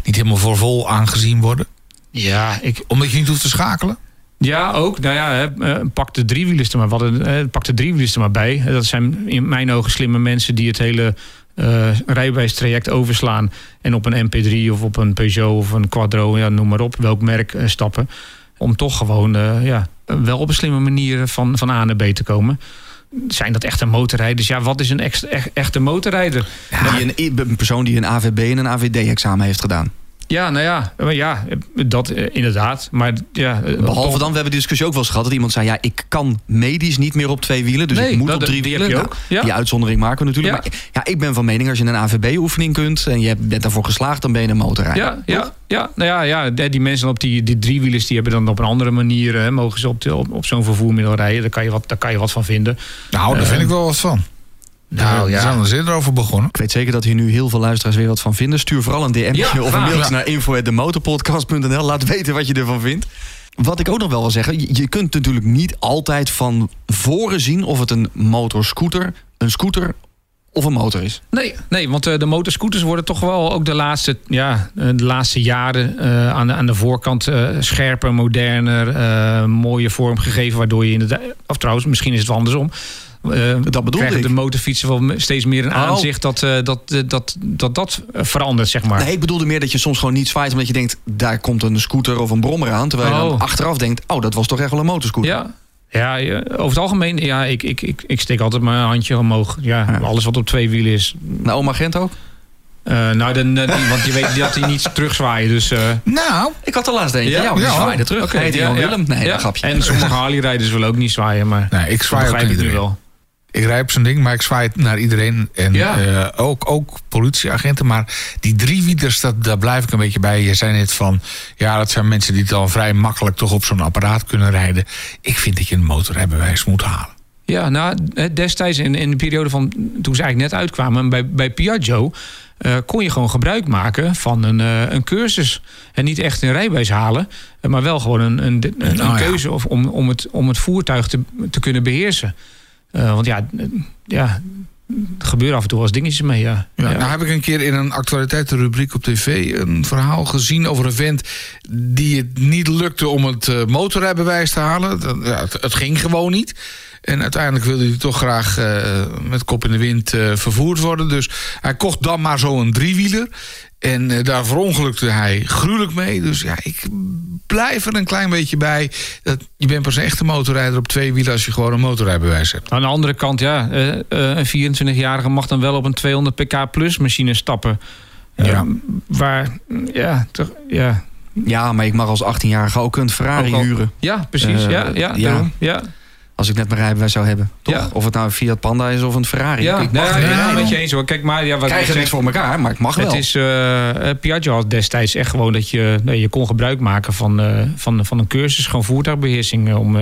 niet helemaal voor vol aangezien worden? Ja, ik, Omdat je niet hoeft te schakelen? Ja, ook. Nou ja, hè, eh, pak de driewielers er maar, wat, eh, pak de driewielers er maar bij. Eh, Dat zijn in mijn ogen slimme mensen die het hele eh rijbewijstraject overslaan. En op een MP3 of op een Peugeot of een Quadro, ja, noem maar op, welk merk eh, stappen. Om toch gewoon eh, ja, wel op een slimme manier van, van A naar B te komen. Zijn dat echte motorrijders? Ja, wat is een echte, echt- echte motorrijder? Die een, een persoon die een AVB en een AVD-examen heeft gedaan. Ja, nou ja, maar ja dat eh, inderdaad. Maar ja, eh, Behalve toch- dan, we hebben de discussie ook wel eens gehad... dat iemand zei, ja, ik kan medisch niet meer op twee wielen... dus Nee, ik moet dat- op drie die wielen. Nou, ook, ja. Die uitzondering maken we natuurlijk. Ja. Maar ja, ik ben van mening, als je een AVB-oefening kunt... en je bent daarvoor geslaagd, dan ben je een motorrijder. Ja, ja, ja, nou ja, ja, die die mensen op die, die driewielers... die hebben dan op een andere manier... Hè, mogen ze op, op zo'n vervoermiddel rijden. Daar kan, je wat, daar kan je wat van vinden. Nou, daar Eh, vind ik wel wat van. Nou, ja. We zijn er zin over begonnen. Ik weet zeker dat hier nu heel veel luisteraars weer wat van vinden. Stuur vooral een DM Ja, of een mailtje Ja. naar info.demotorpodcast.nl. Laat weten wat je ervan vindt. Wat ik ook nog wel wil zeggen, je- kunt natuurlijk niet altijd van voren zien of het een motorscooter, een scooter of een motor is. Nee, nee want eh, de motorscooters worden toch wel ook de laatste, ja, eh, de laatste jaren eh, aan, de, aan de voorkant eh, scherper, moderner, eh, mooie vorm gegeven. Waardoor je inderdaad, of trouwens, misschien is het wel andersom. Eh, Dat bedoelde krijgen ik. de motorfietsen wel steeds meer een Oh. aanzicht dat, eh, dat, eh, dat, dat dat verandert, zeg maar. Nee, ik bedoelde meer dat je soms gewoon niet zwaait omdat je denkt, daar komt een scooter of een brommer aan. Terwijl je dan Oh. achteraf denkt, oh, dat was toch echt wel een motorscooter. Ja. Ja, ja, over het algemeen, ja, ik, ik, ik, ik steek altijd mijn handje omhoog. Ja, Ja. alles wat op twee wielen is. Nou, oma Gent ook? Eh, nou, dan, die- want je weet dat hij niet terugzwaaien. Dus, eh, Nou, Ik had er laatst eentje. Ja, Ja? die Ja, zwaaide terug. Ja, Jan ja. Willem? Nee, grapje. En sommige Harley-rijders willen ook niet zwaaien, maar nee, ik zwaai ook ik nu wel. Ik rijd op zijn ding, maar ik zwaai het naar iedereen. En Ja. eh, ook, ook politieagenten. Maar die driewielers, dat, daar blijf ik een beetje bij. Je zei net van, ja, dat zijn mensen die dan vrij makkelijk toch op zo'n apparaat kunnen rijden. Ik vind dat je een motorrijbewijs moet halen. Ja, nou, destijds in, in de periode van toen ze eigenlijk net uitkwamen bij, bij Piaggio, eh, kon je gewoon gebruik maken van een, eh, een cursus. En niet echt een rijbewijs halen, maar wel gewoon een, een, een, een ja. keuze of, om, om, het, om het voertuig te, te kunnen beheersen. Eh, want ja, eh, ja, er gebeuren af en toe wel eens dingetjes mee. Ja. Ja. Nou heb ik een keer in een actualiteitenrubriek op tv een verhaal gezien over een vent die het niet lukte om het eh, motorrijbewijs te halen. Dat- Ja, het, het ging gewoon niet. En uiteindelijk wilde hij toch graag met kop in de wind vervoerd worden. Dus hij kocht dan maar zo'n driewieler. En eh, daar verongelukte hij gruwelijk mee. Dus ja, ik blijf er een klein beetje bij. Dat je bent pas een echte motorrijder op twee wielen als je gewoon een motorrijbewijs hebt. Aan de andere kant, ja, eh, eh, een 24-jarige mag dan wel op een 200 pk plus machine stappen. Ja. Waar, ja, toch, ja, Ja, maar ik mag als 18-jarige ook een Ferrari Ook al- huren. ja, precies. Ja, ja, ja. daarom, ja. Als ik net mijn rijbewijs zou hebben. Toch? Ja. Of het nou een Fiat Panda is of een Ferrari. Ja, ik nee, mag ja, nou. het met je eens hoor. Kijk, maar ja, wat krijg niks voor elkaar, maar ik mag wel. het is, eh, Piaggio had destijds echt gewoon dat je, nee, je kon gebruik maken van, eh, van, van een cursus, gewoon voertuigbeheersing, eh, om,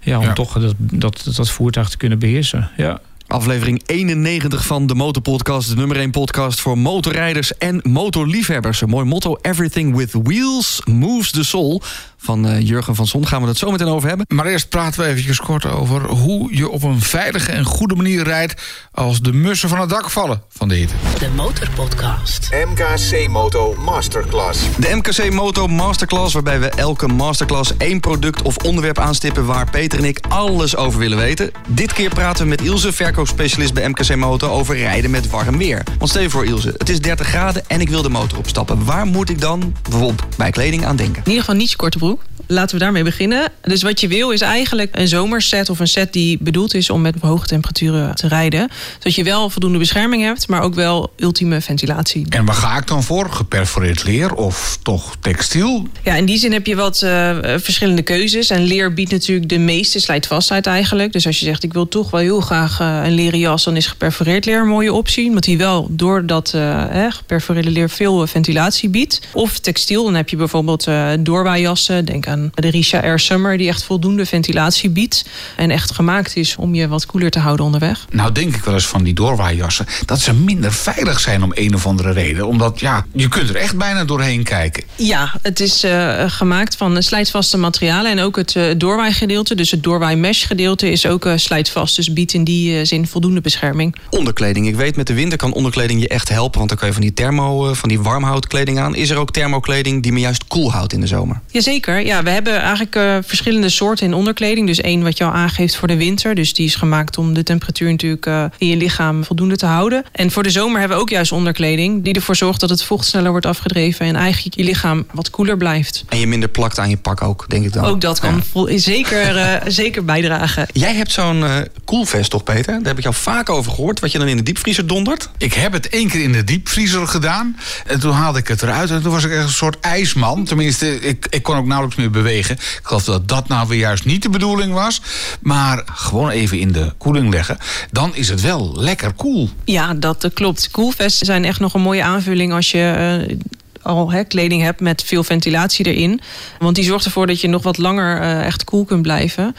ja, om Ja. toch dat, dat, dat voertuig te kunnen beheersen. Ja. Aflevering 91 van de Motorpodcast. De nummer 1 podcast voor motorrijders en motorliefhebbers. Een mooi motto. Everything with wheels moves the soul. Van eh, Jurgen van Son gaan we het zo meteen over hebben. Maar eerst praten we eventjes kort over hoe je op een veilige en goede manier rijdt als de mussen van het dak vallen van de hitte. De Motorpodcast. MKC Moto Masterclass. De MKC Moto Masterclass, waarbij we elke masterclass één product of onderwerp aanstippen waar Peter en ik alles over willen weten. Dit keer praten we met Ilse, verkoopspecialist bij MKC Moto, over rijden met warm weer. Want stel je voor Ilse, het is 30 graden en ik wil de motor opstappen. Waar moet ik dan bijvoorbeeld bij kleding aan denken? In ieder geval niet je korte broek. Laten we daarmee beginnen. Dus wat je wil is eigenlijk een zomerset of een set die bedoeld is om met hoge temperaturen te rijden. Zodat je wel voldoende bescherming hebt, maar ook wel ultieme ventilatie. En waar ga ik dan voor? Geperforeerd leer of toch textiel? Ja, in die zin heb je wat eh, verschillende keuzes. En leer biedt natuurlijk de meeste slijtvastheid eigenlijk. Dus als je zegt ik wil toch wel heel graag eh, een leren jas, dan is geperforeerd leer een mooie optie. Omdat die wel door dat eh, hè, geperforeerde leer veel ventilatie biedt. Of textiel, dan heb je bijvoorbeeld doorwaaijassen. Denk aan de Risha Air Summer, die echt voldoende ventilatie biedt. En echt gemaakt is om je wat koeler te houden onderweg. Nou denk ik wel eens van die doorwaaijassen... dat ze minder veilig zijn om een of andere reden. Omdat ja, je kunt er echt bijna doorheen kijken. Ja, het is eh, gemaakt van slijtvaste materialen. En ook het eh doorwaaigedeelte, dus het doorwaai-mesh gedeelte, is ook eh, slijtvast. Dus biedt in die zin voldoende bescherming. Onderkleding. Ik weet met de winter kan onderkleding je echt helpen. Want dan kan je van die thermo, eh, van die warmhoutkleding aan. Is er ook thermokleding die me juist koel houdt in de zomer? Jazeker, ja, Ja, we hebben eigenlijk uh, verschillende soorten in onderkleding. Dus één wat je al aangeeft voor de winter. Dus die is gemaakt om de temperatuur natuurlijk uh, in je lichaam voldoende te houden. En voor de zomer hebben we ook juist onderkleding die ervoor zorgt dat het vocht sneller wordt afgedreven en eigenlijk je lichaam wat koeler blijft. En je minder plakt aan je pak ook, denk ik dan. Ook dat kan ja. zeker, uh, zeker bijdragen. Jij hebt zo'n koelvest toch, Peter? Daar heb ik jou vaak over gehoord. Wat je dan in de diepvriezer dondert? Ik heb het één keer in de diepvriezer gedaan. En toen haalde ik het eruit. En toen was ik echt een soort ijsman. Tenminste, ik, ik kon ook nauwelijks meer bewegen. Ik geloof dat dat nou weer juist niet de bedoeling was. Maar gewoon even in de koeling leggen. Dan is het wel lekker koel. Ja, dat klopt. Koelvesten zijn echt nog een mooie aanvulling als je... Uh, al hè, kleding hebt met veel ventilatie erin. Want die zorgt ervoor dat je nog wat langer uh, echt koel kunt blijven.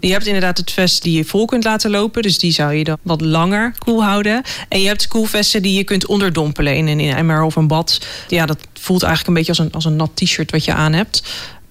Je hebt inderdaad het vest die je vol kunt laten lopen. Dus die zou je dan wat langer koel houden. En je hebt koelvesten die je kunt onderdompelen in een emmer of een bad. Ja, dat voelt eigenlijk een beetje als een, als een nat t-shirt wat je aan hebt.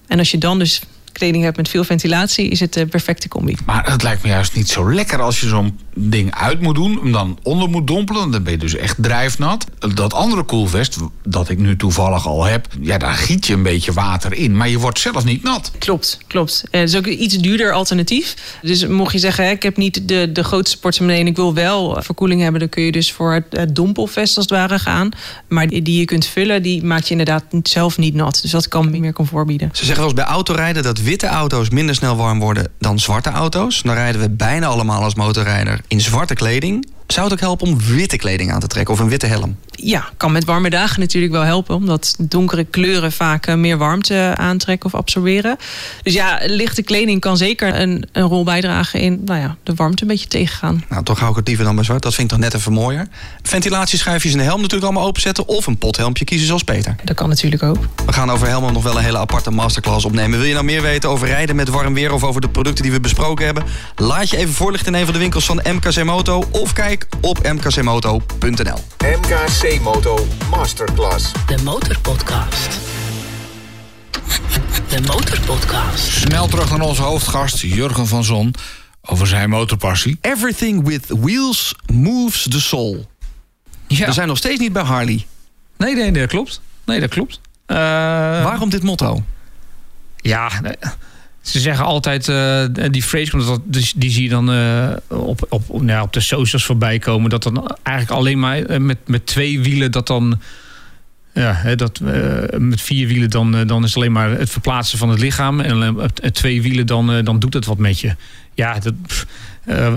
En als je dan dus kleding hebt met veel ventilatie, is het de perfecte combi. Maar het lijkt me juist niet zo lekker als je zo'n ding uit moet doen, hem dan onder moet dompelen. Dan ben je dus echt drijfnat. Dat andere koelvest, dat ik nu toevallig al heb, ja, daar giet je een beetje water in. Maar je wordt zelf niet nat. Klopt, klopt. Het is ook een iets duurder alternatief. Dus mocht je zeggen, ik heb niet de, de grootste portemonnee en ik wil wel verkoeling hebben, dan kun je dus voor het, het dompelvest als het ware gaan. Maar die, die je kunt vullen, die maakt je inderdaad zelf niet nat. Dus dat kan meer comfort bieden. Ze zeggen wel eens bij autorijden dat witte auto's minder snel warm worden dan zwarte auto's. Dan rijden we bijna allemaal als motorrijder in zwarte kleding. Zou het ook helpen om witte kleding aan te trekken of een witte helm? Ja, kan met warme dagen natuurlijk wel helpen. Omdat donkere kleuren vaak eh, meer warmte aantrekken of absorberen. Dus ja, lichte kleding kan zeker een, een rol bijdragen in nou ja, de warmte een beetje tegengaan. Nou, toch hou ik het liever dan bij zwart. Dat vind ik toch net even mooier. Ventilatieschuifjes in de helm natuurlijk allemaal openzetten. Of een pothelmpje kiezen zoals Peter. Dat kan natuurlijk ook. We gaan over helmen nog wel een hele aparte masterclass opnemen. Wil je nou meer weten over rijden met warm weer of over de producten die we besproken hebben? Laat je even voorlichten in een van de winkels van MKC Moto. Of kijk op mkcmoto.nl. MKC Moto Masterclass. De Motorpodcast. De Motorpodcast. Snel terug naar onze hoofdgast, Jurgen van Zon, over zijn motorpassie. Everything with wheels moves the soul. Ja. We zijn nog steeds niet bij Harley. Nee, nee, dat klopt. Nee, dat klopt. Uh, Waarom dit motto? Ja, ze zeggen altijd, uh, die phrase, dat, die, die zie je dan uh, op, op, nou, op de socials voorbij komen. Dat dan eigenlijk alleen maar met, met twee wielen dat dan. Ja, dat, uh, met vier wielen dan, dan is het alleen maar het verplaatsen van het lichaam. En twee wielen dan, dan doet het wat met je. Ja, dat,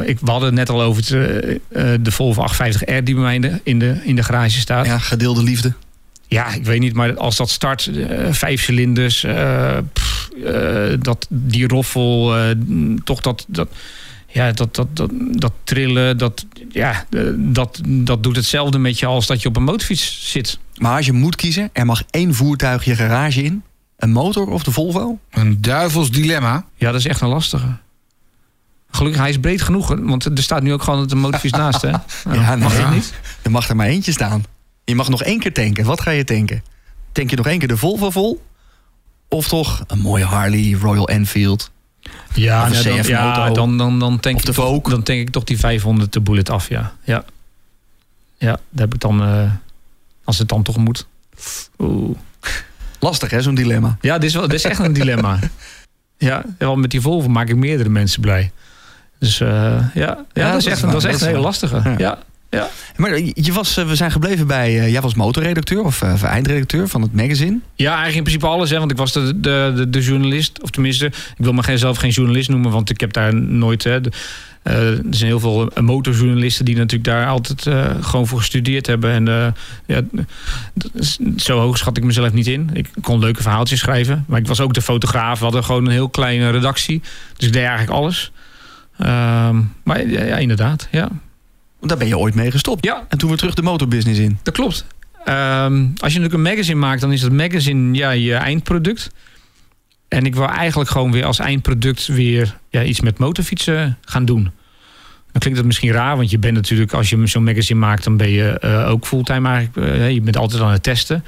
ik, we hadden het net al over het, de Volvo 850R die bij mij in de, in de, in de garage staat. Ja, gedeelde liefde. Ja, ik weet niet, maar als dat start, vijf cilinders, pff, dat, die roffel, toch dat, dat, ja, dat, dat, dat, dat trillen, dat, ja, dat, dat doet hetzelfde met je als dat je op een motorfiets zit. Maar als je moet kiezen, er mag één voertuig je garage in, een motor of de Volvo? Een duivels dilemma. Ja, dat is echt een lastige. Gelukkig, hij is breed genoeg, want er staat nu ook gewoon een motorfiets naast. Hè? Nou, ja, mag nee, niet? Er mag er maar eentje staan. Je mag nog één keer tanken. Wat ga je tanken? Tank je nog één keer de Volvo vol? Of toch een mooie Harley, Royal Enfield? Ja, nee, dan, ja dan, dan, dan, tank of de ik toch, dan tank ik toch die 500 de bullet af, ja. Ja, ja daar heb ik dan, uh, als het dan toch moet. Oeh. Lastig hè, zo'n dilemma. Ja, dit is, wel, dit is echt een dilemma. Ja, want met die Volvo maak ik meerdere mensen blij. Dus uh, ja, ja, ja, dat, is echt, dat is echt een hele lastige. Ja. ja. Ja. Maar je was, we zijn gebleven bij. jij was motorredacteur of uh, eindredacteur van het magazine? Ja, eigenlijk in principe alles. Hè, want ik was de, de, de, de journalist. Of tenminste, ik wil me zelf geen journalist noemen, want ik heb daar nooit. Hè, de, uh, er zijn heel veel motorjournalisten die natuurlijk daar altijd uh, gewoon voor gestudeerd hebben. En ja, zo hoog schat ik mezelf niet in. Ik kon leuke verhaaltjes schrijven. Maar ik was ook de fotograaf. We hadden gewoon een heel kleine redactie. Dus ik deed eigenlijk alles. Ehm, maar ja, inderdaad, ja. Daar ben je ooit mee gestopt. Ja. En toen weer terug de motorbusiness in. Dat klopt. Um, als je natuurlijk een magazine maakt, dan is dat magazine ja, je eindproduct. En ik wil eigenlijk gewoon weer als eindproduct weer ja, iets met motorfietsen gaan doen. Dan klinkt dat misschien raar, want je bent natuurlijk, als je zo'n magazine maakt, dan ben je uh, ook fulltime eigenlijk. Uh, je bent altijd aan het testen.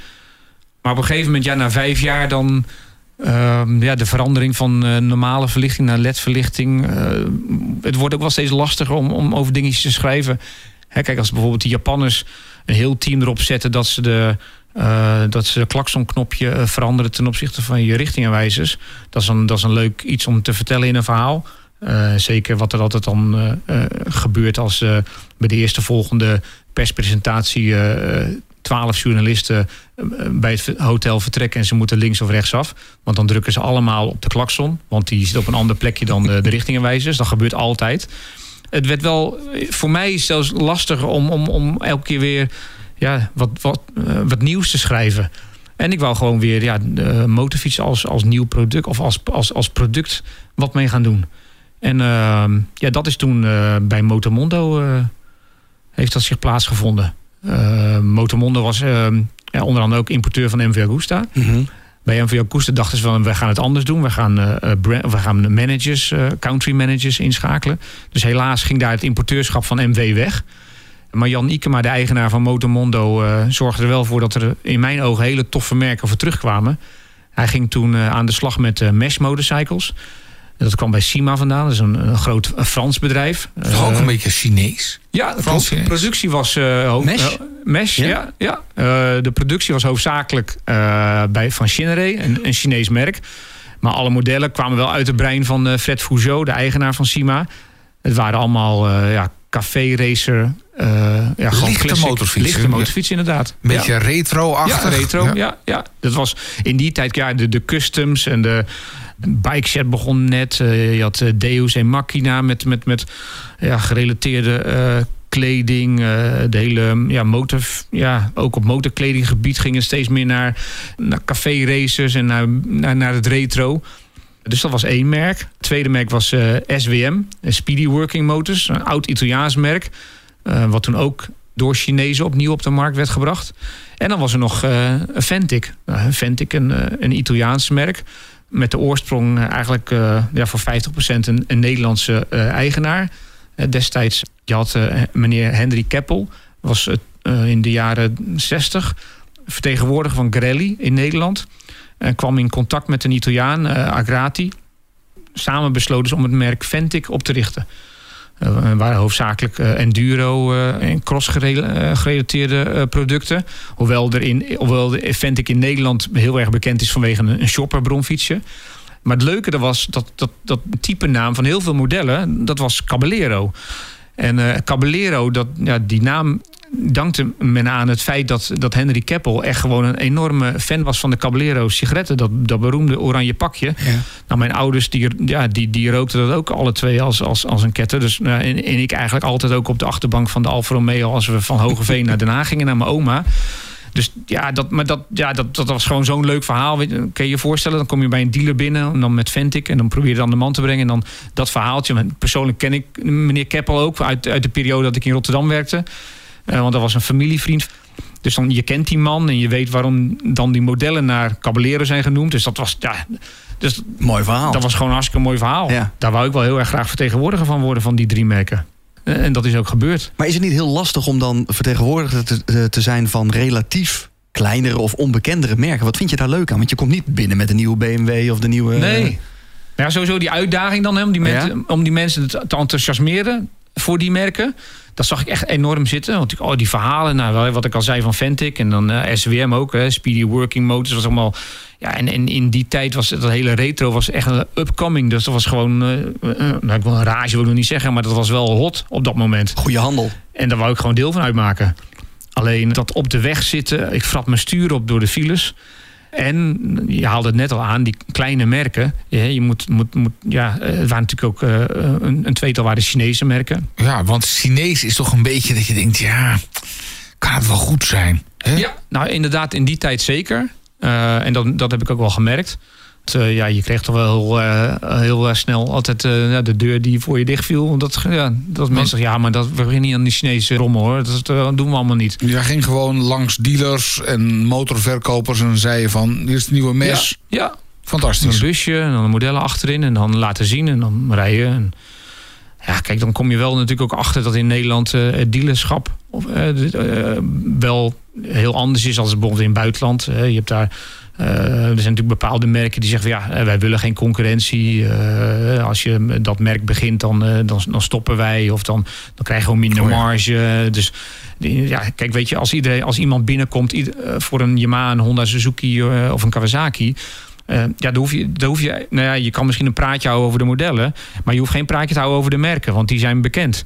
Maar op een gegeven moment, ja, na vijf jaar, dan. Uh, ja, de verandering van uh, normale verlichting naar LED-verlichting. het wordt ook wel steeds lastiger om, om over dingetjes te schrijven. Hè, kijk, als bijvoorbeeld die Japanners een heel team erop zetten dat ze de, Eh, dat ze het klaksonknopje eh, veranderen ten opzichte van je richtingaanwijzers. Dat is, een, dat is een leuk iets om te vertellen in een verhaal. Eh, zeker wat er altijd dan eh, eh, gebeurt als eh, bij de eerste volgende perspresentatie eh, twaalf journalisten eh, bij het hotel vertrekken en ze moeten links of rechts af. Want dan drukken ze allemaal op de klakson. Want die zit op een ander plekje dan de, de richtingaanwijzers. Dat gebeurt altijd. Het werd wel eh, voor mij zelfs lastig om, om, om elke keer weer ja, wat, wat, eh, wat nieuws te schrijven. En ik wou gewoon weer ja, de motorfiets als, als nieuw product of als, als, als product wat mee gaan doen. En ehm, ja, dat is toen eh, bij Motomondo eh, heeft dat zich plaatsgevonden. Eh, Motomondo was ehm, ja, onder andere ook importeur van MV Agusta. Bij MV Agusta dachten ze van, we gaan het anders doen. We gaan, eh, eh, we gaan managers, country managers inschakelen. Dus helaas ging daar het importeurschap van MV weg. Maar Jan Ikema, de eigenaar van Motomondo, eh, zorgde er wel voor dat er in mijn ogen hele toffe merken voor terugkwamen. Hij ging toen aan de slag met eh, Mesh Motorcycles. Dat kwam bij Sima vandaan, dat is een, een groot eh, Frans bedrijf. Toch ook Eh, een beetje Chinees. ja, de Frans productie was... ho- Mesh? mesh, Ja? ja. ja, de productie was hoofdzakelijk bij, van Shinere, een, een Chinees merk. Maar alle modellen kwamen wel uit het brein van Fred Fougeau, de eigenaar van Sima. Het waren allemaal ja, café-racer... ja, gewoon Lichte motorfietsen. Lichte motorfietsen, inderdaad. Een beetje Ja. retro-achtig. Ja, retro. Ja. Ja, Dat was in die tijd ja, de, de customs en de bike set begon net. Eh, je had eh, Deus en Machina met, met, met ja, gerelateerde eh, kleding. de hele ja, motor, ja, ook op motorkledinggebied gingen steeds meer naar, naar café racers en naar, naar, naar het retro. Dus dat was één merk. Het tweede merk was SWM, Speedy Working Motors, een oud Italiaans merk. wat toen ook door Chinezen opnieuw op de markt werd gebracht. En dan was er nog. Uh, Ventic, een, een Italiaans merk. Met de oorsprong eh, eigenlijk eh, ja, voor 50% een, Nederlandse eh, eigenaar. Destijds, je had meneer Henry Keppel. Was in de jaren 60 vertegenwoordiger van Grelli in Nederland. En kwam in contact met een Italiaan, Agrati. Samen besloten ze om het merk Ventic op te richten. Eh, waren hoofdzakelijk eh, enduro eh, en cross gere- gerelateerde producten. Hoewel, er in, hoewel de Ventic in Nederland heel erg bekend is vanwege een, een shopper bronfietsje. Maar het leuke was dat, dat dat type naam van heel veel modellen, dat was Caballero. En Caballero, dat, ja, die naam dankte men aan het feit dat, dat Henry Keppel echt gewoon een enorme fan was van de Caballero sigaretten. Dat, dat beroemde oranje pakje. Nou, mijn ouders die, ja, die, die rookten dat ook alle twee als, als, als een ketter. Dus, nou, en, en ik eigenlijk altijd ook op de achterbank van de Alfa Romeo... als we van Hogeveen naar Den Haag gingen, naar mijn oma. Dus ja, dat, maar dat, ja, dat, dat was gewoon zo'n leuk verhaal. Kun je je voorstellen, dan kom je bij een dealer binnen... en dan met Ventic en dan probeer je dan de man te brengen... en dan dat verhaaltje. Persoonlijk ken ik meneer Keppel ook uit, uit de periode dat ik in Rotterdam werkte. Eh, want dat was een familievriend. Dus dan, je kent die man en je weet waarom dan die modellen naar Caballero zijn genoemd. Dus dat was, ja, dus Mooi verhaal. dat was gewoon een hartstikke mooi verhaal. Ja. Daar wou ik wel heel erg graag vertegenwoordiger van worden van die drie merken. Eh, En dat is ook gebeurd. Maar is het niet heel lastig om dan vertegenwoordiger te, te- te zijn van relatief kleinere of onbekendere merken? Wat vind je daar leuk aan? Want je komt niet binnen met een nieuwe BMW of de nieuwe... Nee. Ja, sowieso die uitdaging dan, hè, om, die Ja. mensen, om die mensen te enthousiasmeren voor die merken. Dat zag ik echt enorm zitten. Want ik, oh, die verhalen, nou, wat ik al zei van Ventic en dan eh, SWM ook, hè, Speedy Working Motors was allemaal. Ja, en, en in die tijd was dat hele retro was echt een upcoming. Dus dat was gewoon, eh, nou, ik wil een rage wil ik nog niet zeggen, maar dat was wel hot op dat moment. Goede handel. En daar wou ik gewoon deel van uitmaken. Alleen dat op de weg zitten, ik vrat mijn stuur op door de files. En je haalde het net al aan, die kleine merken. Je moet, moet, moet, ja, eh, het waren natuurlijk ook eh, een, een tweetal waren Chinese merken. Ja, want Chinees is toch een beetje dat je denkt, ja, kan het wel goed zijn? Hè? Ja, nou inderdaad, in die tijd zeker. Eh, en dat, dat heb ik ook wel gemerkt. Want, eh, ja, je kreeg toch wel heel, eh, heel eh, snel altijd de deur die voor je dicht viel. Dat, ja, dat mensen zeggen, ja, maar dat, we beginnen niet aan die Chinese rommel hoor. Dat, dat doen we allemaal niet. Jij ging gewoon langs dealers en motorverkopers en zei je van, hier is het nieuwe mes. Ja, ja, Fantastisch. Een busje en dan de modellen achterin en dan laten zien en dan rijden. En ja, kijk, dan kom je wel natuurlijk ook achter dat in Nederland het dealerschap of, dit, wel heel anders is als bijvoorbeeld in het buitenland. Je hebt daar er zijn natuurlijk bepaalde merken die zeggen van ja, eh, wij willen geen concurrentie. Eh, als je dat merk begint, dan, eh, dan, dan stoppen wij. Of dan, dan krijgen we minder Oh ja. marge. Dus ja, kijk, weet je, als, iedereen, als iemand binnenkomt eh, voor een Yamaha, een Honda, Suzuki eh, of een Kawasaki. eh, ja, dan hoef je, dan hoef je, nou ja, je kan misschien een praatje houden over de modellen. Maar je hoeft geen praatje te houden over de merken, want die zijn bekend.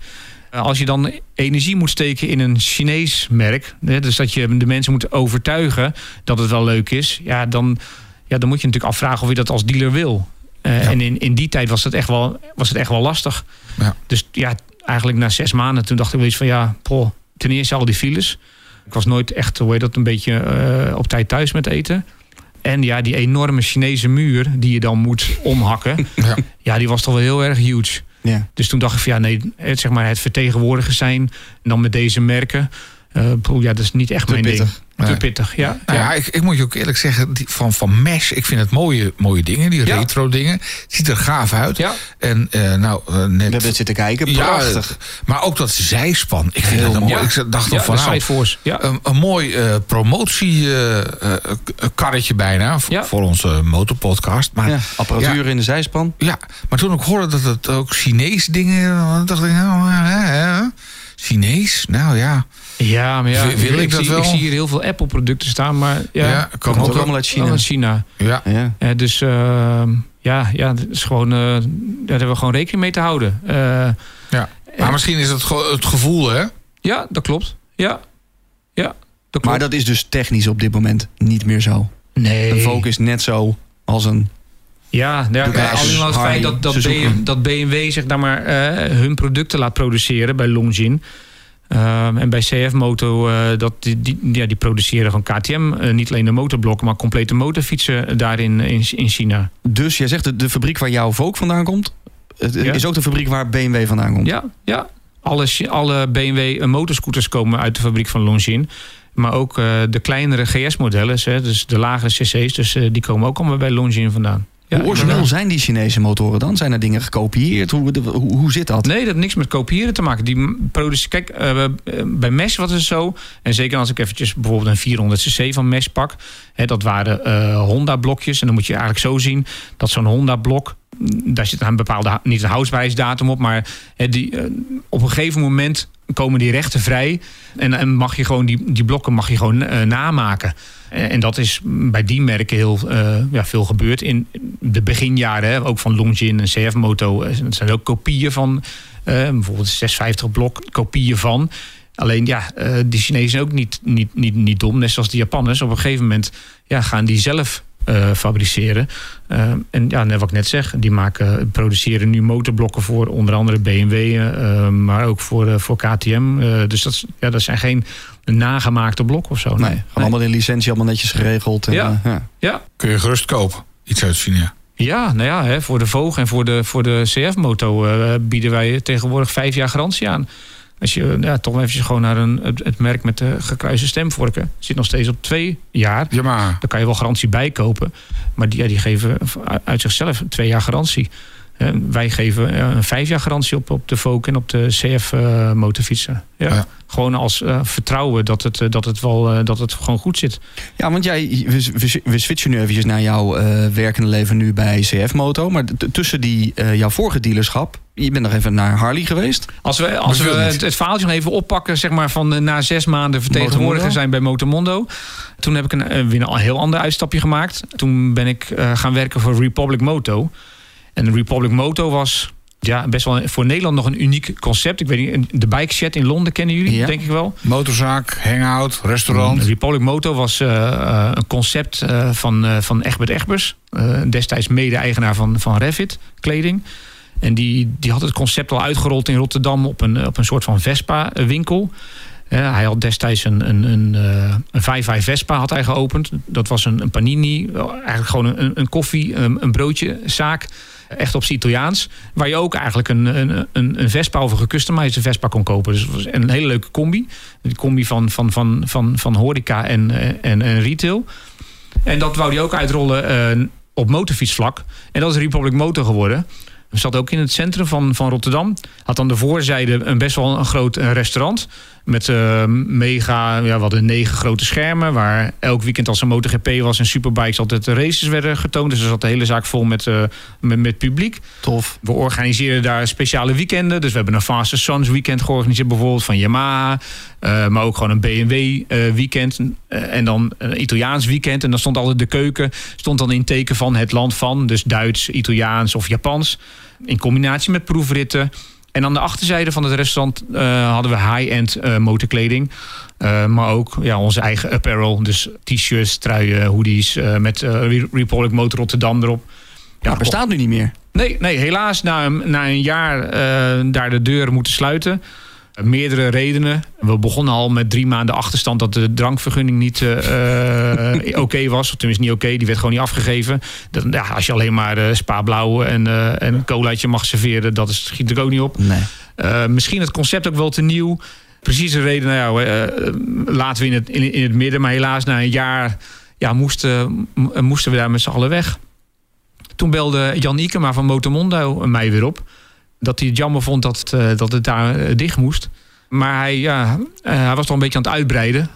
Eh, Als je dan energie moet steken in een Chinees merk, hè, dus dat je de mensen moet overtuigen dat het wel leuk is, ja, dan, ja, dan moet je natuurlijk afvragen of je dat als dealer wil. Eh, En in, in die tijd was het echt wel, was het echt wel lastig. Ja. Dus ja, eigenlijk na zes maanden toen dacht ik wel eens van ja, poh, ten eerste al die files. Ik was nooit echt, hoe heet dat, een beetje eh, op tijd thuis met eten. En ja, die enorme Chinese muur die je dan moet omhakken. Ja. ja, die was toch wel heel erg huge. Ja. Dus toen dacht ik van ja, nee, het, zeg maar het vertegenwoordigen zijn. En dan met deze merken. eh, poeh, ja, dat is niet echt Te mijn pittig. Te Nee. pittig, ja. Nou ja, ik, ik moet je ook eerlijk zeggen, die, van, van Mesh, ik vind het mooie, mooie dingen, die Ja. retro dingen. Ziet er gaaf uit. Ja. En eh, nou, eh, net... We hebben het zitten kijken. Prachtig. Ja, maar ook dat zijspan. Ik vind Heel het mooi. Ik dacht Ja, al van nou. Ja. een, een mooi eh promotiekarretje bijna voor, Ja. voor onze motorpodcast. Maar Ja, ja. apparatuur in de zijspan. maar toen ik hoorde dat het ook Chinees dingen, dacht ik nou, hè, hè, Chinees, nou ja. Ja, maar ja, Wil- wil ik dat zie, wel? ik zie hier heel veel Apple-producten staan, maar ja, Ja, kan ook allemaal uit China. uit China. Ja, Ja. Eh, dus eh, ja, ja, dat is gewoon, eh, daar hebben we gewoon rekening mee te houden. Eh, ja. Maar misschien is het gewoon het gevoel, hè? ja, dat klopt. Ja, ja, dat klopt. Maar dat is dus technisch op dit moment niet meer zo. nee. Een Vogue is net zo als een... Ja, nou ja, alleen al het feit dat, dat. BMW, dat BMW daar maar eh, hun producten laat produceren bij Longjin. Ehm, en bij CF Moto, eh, dat die, die, ja, die produceren gewoon KTM. eh, niet alleen de motorblokken, maar complete motorfietsen daarin in, in China. Dus jij zegt de, de fabriek waar jouw Vogue vandaan komt... Het Ja. is ook de fabriek waar BMW vandaan komt. Ja, ja. Alle, alle BMW motorscooters komen uit de fabriek van Longjin. Maar ook de kleinere GS-modellen, dus de lagere cc's, dus, die komen ook allemaal bij Longjin vandaan. Ja, Hoe origineel zijn die Chinese motoren dan? Zijn er dingen gekopieerd? Hoe, de- hoe, hoe zit dat? Nee, dat heeft niks met kopiëren te maken. Die produce- Kijk, eh, bij Mesh was het zo. En zeker als ik eventjes bijvoorbeeld een 400cc van Mesh pak. Hè, dat waren eh, Honda-blokjes. En dan moet je eigenlijk zo zien dat zo'n Honda-blok... mm, Daar zit een bepaalde, niet een houdbaarheidsdatum op, maar hè, die, op een gegeven moment komen die rechten vrij. En, en mag je gewoon die, die blokken mag je gewoon namaken. En, en dat is bij die merken heel eh, ja, veel gebeurd. In de beginjaren, hè, ook van Longjin en CF Moto. eh, Het zijn ook kopieën van eh, bijvoorbeeld 650 blok, kopieën van. Alleen ja, eh, die Chinezen ook niet, niet, niet, niet dom, net zoals de Japanners. Op een gegeven moment ja, gaan die zelf eh, fabriceren. Eh, en ja, net wat ik net zeg, die maken, produceren nu motorblokken voor onder andere BMW, eh, maar ook voor, eh, voor KTM. Eh, dus dat, is- ja, dat zijn geen nagemaakte blokken of zo. Nee, gewoon allemaal in licentie, allemaal netjes geregeld. En, Ja. ja. Ja, Kun je gerust kopen. Iets uit China. Ja, nou ja, hè, voor de Vogue en voor de, voor de CF-moto eh, bieden wij tegenwoordig vijf jaar garantie aan. Als je ja, toch even gewoon naar een, het, merk met de gekruiste stemvorken zit nog steeds op twee jaar. Ja, maar Daar kan je wel garantie bij kopen. Maar die, ja, die geven uit zichzelf twee jaar garantie. Eh, wij geven eh, een vijf jaar garantie op, op de Vogue en op de CF-motorfietsen. ja. Ja. Gewoon als eh, vertrouwen dat het, eh, dat, het wel, eh, dat het gewoon goed zit. Ja, want jij, we, we, we switchen nu eventjes naar jouw eh, werkende leven nu bij CF Moto. Maar tussen die, eh, jouw vorige dealerschap, je bent nog even naar Harley geweest. Als we, als we het, het verhaaltje nog even oppakken, zeg maar van eh, na zes maanden vertegenwoordiger Motomondo? zijn bij Motomondo. Toen heb ik een, eh, weer een heel ander uitstapje gemaakt. Toen ben ik eh, gaan werken voor Republic Moto. En Republic Moto was ja, best wel voor Nederland nog een uniek concept. Ik weet niet, de Bike Shed in Londen kennen jullie, Ja. denk ik wel. motorzaak, hangout, restaurant. Republic Moto was eh, eh, een concept eh, van, eh, van Egbert Egbers. destijds mede-eigenaar van, van Revit kleding. En die, die had het concept al uitgerold in Rotterdam op een, op een soort van Vespa-winkel. Hij had destijds een, een, een, een 5 Vespa had hij geopend. Dat was een, een panini, eigenlijk gewoon een, een koffie, een, een broodje zaak. Echt op z'n Italiaans. Waar je ook eigenlijk een, een, een, Vespa of een gecustomized Vespa kon kopen. Dus een hele leuke combi. Een combi van, van, van, van, van horeca en, eh, en, en retail. En dat wou hij ook uitrollen eh, op motorfietsvlak. En dat is Republic Motor geworden. Zat ook in het centrum van, van Rotterdam. Had aan de voorzijde een best wel een groot eh, restaurant. Met uh, mega, ja, we hadden negen grote schermen. Waar elk weekend als er MotoGP was en Superbikes altijd races werden getoond. Dus er zat de hele zaak vol met, uh, met, met, publiek. Tof. We organiseren daar speciale weekenden. Dus we hebben een Fastest Sons weekend georganiseerd bijvoorbeeld van Yamaha. Uh, maar ook gewoon een BMW weekend. en dan een Italiaans weekend. En dan stond altijd de keuken. Stond dan in teken van het land van. Dus Duits, Italiaans of Japans. In combinatie met proefritten. En aan de achterzijde van het restaurant uh, hadden we high-end uh, motorkleding. Uh, maar ook ja, onze eigen apparel. Dus t-shirts, truien, hoodies met Republic Motor Rotterdam erop. Ja, dat bestaat nu niet meer. Nee, nee helaas na, na een jaar daar de deur moeten sluiten. Meerdere redenen. We begonnen al met drie maanden achterstand dat de drankvergunning niet uh, oké okay was. Of tenminste niet oké, okay, die werd gewoon niet afgegeven. Dat, ja, als je alleen maar uh, spa blauw en, uh, en een colaatje mag serveren, dat is, schiet er ook niet op. Nee. misschien het concept ook wel te nieuw. Precies de reden, nou ja, laten we in het, in, in, het midden. Maar helaas na een jaar ja, moesten, moesten we daar met z'n allen weg. Toen belde Jan Ikema van Motomondo mij weer op dat hij het jammer vond dat, uh, dat het daar uh, dicht moest. Maar hij, ja, uh, hij was toch een beetje aan het uitbreiden.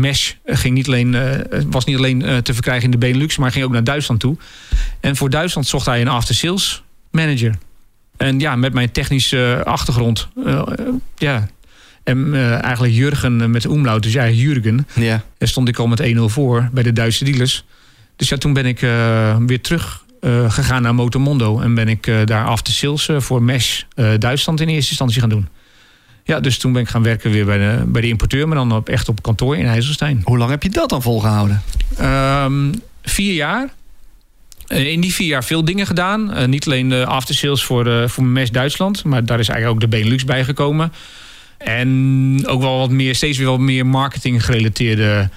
Mesh ging niet alleen, was niet alleen te verkrijgen in de Benelux, maar ging ook naar Duitsland toe. En voor Duitsland zocht hij een after-sales manager. En ja, met mijn technische achtergrond, ja, en eigenlijk Jurgen met Umlaut, dus ja, Jurgen, ja. stond ik al met 1-0 voor bij de Duitse dealers. Dus ja, toen ben ik weer terug uh, gegaan naar Motomondo. En ben ik uh, daar after sales uh, voor Mesh Duitsland in eerste instantie gaan doen. Ja, dus toen ben ik gaan werken weer bij de, bij de importeur, maar dan op, echt op kantoor in IJsselstein. Hoe lang heb je dat dan volgehouden? Um, vier jaar. In die vier jaar veel dingen gedaan. niet alleen de after sales voor, voor Mesh Duitsland, maar daar is eigenlijk ook de Benelux bij gekomen. En ook wel wat meer, steeds weer wat meer marketing gerelateerde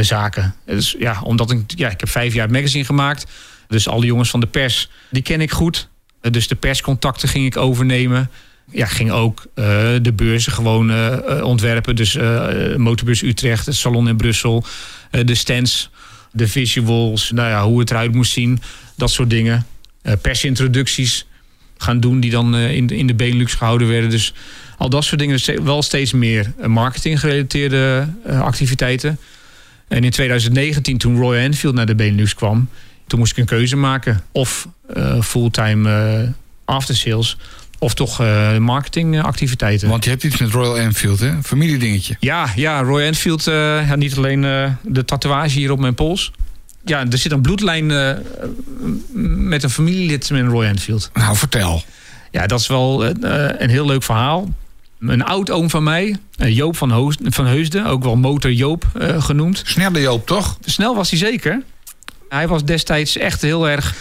zaken. Dus ja, omdat ik, ja, ik heb vijf jaar het magazine gemaakt. Dus alle jongens van de pers, die ken ik goed. Dus de perscontacten ging ik overnemen. Ja, ging ook uh, de beurzen gewoon uh, ontwerpen. Dus Motorbeurs Utrecht, het salon in Brussel, de stands, de visuals, nou ja, hoe het eruit moest zien. Dat soort dingen. persintroducties gaan doen die dan in, in de Benelux gehouden werden. Dus al dat soort dingen. Dus wel steeds meer marketing gerelateerde activiteiten. En in 2019, toen Roy Enfield naar de Benelux kwam, toen moest ik een keuze maken. Of uh, fulltime uh, after sales. Of toch uh, marketingactiviteiten. Want je hebt iets met Royal Enfield, hè? Familiedingetje. Ja, ja Royal Enfield. ja, niet alleen de tatoeage hier op mijn pols. Ja, er zit een bloedlijn met een familielid met Royal Enfield. Nou, vertel. Ja, dat is wel een heel leuk verhaal. Een oud-oom van mij, Joop van, Hoos, van Heusden, ook wel Motor Joop genoemd. Snelle Joop, toch? Snel was hij zeker. Hij was destijds echt heel erg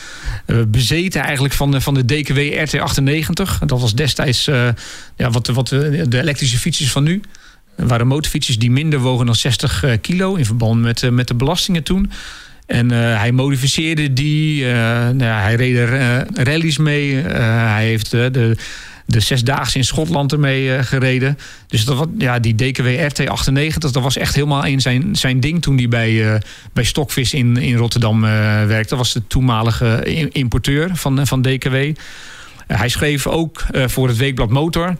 uh, bezeten eigenlijk van de, van de DKW RT98. Dat was destijds uh, ja, wat, wat de elektrische fietsjes van nu. Dat waren motorfietsjes die minder wogen dan 60 uh, kilo in verband met, met de belastingen toen. En hij modificeerde die. nou, hij reed er rallies mee. hij heeft de de zesdaagse in Schotland ermee uh, gereden. Dus dat, wat, ja, die DKW RT98, dat was echt helemaal een zijn, zijn ding toen hij bij, uh, bij Stokvis in, in Rotterdam uh, werkte. Dat was de toenmalige importeur van, van DKW. hij schreef ook voor het Weekblad Motor.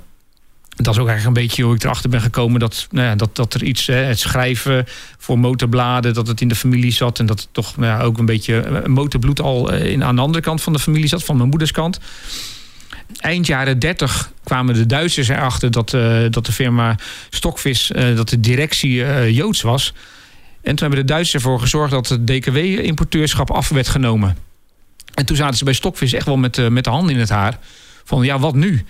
Dat is ook eigenlijk een beetje hoe ik erachter ben gekomen dat, nou ja, dat, dat er iets, het schrijven voor motorbladen, dat het in de familie zat. En dat het toch nou ja, ook een beetje motorbloed al in, aan de andere kant van de familie zat, van mijn moeders kant eind jaren 30 kwamen de Duitsers erachter dat, uh, dat de firma Stokvis, uh, dat de directie uh, Joods was. En toen hebben de Duitsers ervoor gezorgd dat het DKW-importeurschap af werd genomen. En toen zaten ze bij Stokvis echt wel met, met de hand in het haar. Van ja, wat nu?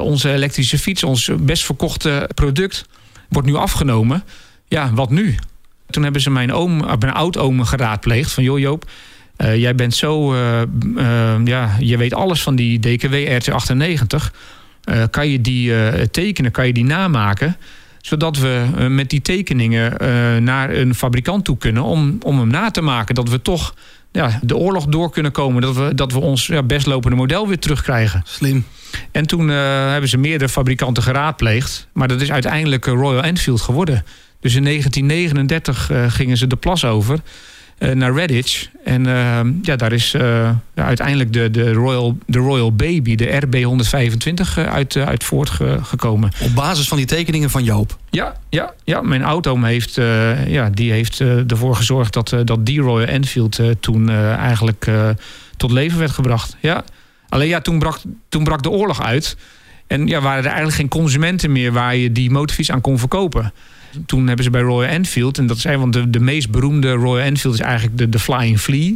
onze elektrische fiets, ons best verkochte product, wordt nu afgenomen. Ja, wat nu? Toen hebben ze mijn oom, mijn oud-oom geraadpleegd. Van joh Joop, uh, jij bent zo, uh, uh, ja, je weet alles van die DKW RT98. kan je die tekenen, kan je die namaken? Zodat we met die tekeningen naar een fabrikant toe kunnen om, om hem na te maken. Dat we toch ja, de oorlog door kunnen komen. Dat we, dat we ons ja, best lopende model weer terugkrijgen. Slim. En toen hebben ze meerdere fabrikanten geraadpleegd. Maar dat is uiteindelijk Royal Enfield geworden. Dus in 1939 gingen ze de plas over. Eh, naar Redditch. En eh, ja, daar is eh, uiteindelijk de, de, Royal, de Royal Baby, de RB125, eh, uit, uit voortgekomen. Op basis van die tekeningen van Joop. Ja, ja, ja, mijn auto heeft, ja, die heeft ervoor gezorgd dat, dat die Royal Enfield toen eigenlijk tot leven werd gebracht. Ja. Alleen ja, toen brak, toen brak de oorlog uit. En ja, waren er eigenlijk geen consumenten meer waar je die motorfiets aan kon verkopen. Toen hebben ze bij Royal Enfield, en dat is want de, de meest beroemde Royal Enfield is eigenlijk de, de Flying Flea.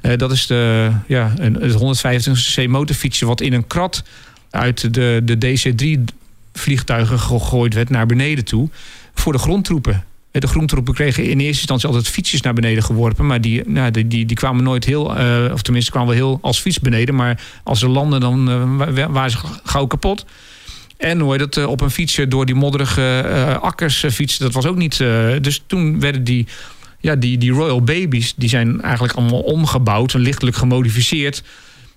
Eh, dat is de, ja, een, het 125cc motorfietsje wat in een krat uit de, de DC-3 vliegtuigen gegooid werd naar beneden toe voor de grondtroepen. Eh, De grondtroepen kregen in eerste instantie altijd fietsjes naar beneden geworpen. Maar die, nou, die, die, die kwamen nooit heel, eh, of tenminste kwamen wel heel als fiets beneden. Maar als ze landen, dan wa- waren ze gauw kapot. En hoor je dat eh, op een fietsje door die modderige eh, akkers eh, fietsen, dat was ook niet. dus toen werden die, ja, die, die Royal Babies, die zijn eigenlijk allemaal omgebouwd en lichtelijk gemodificeerd.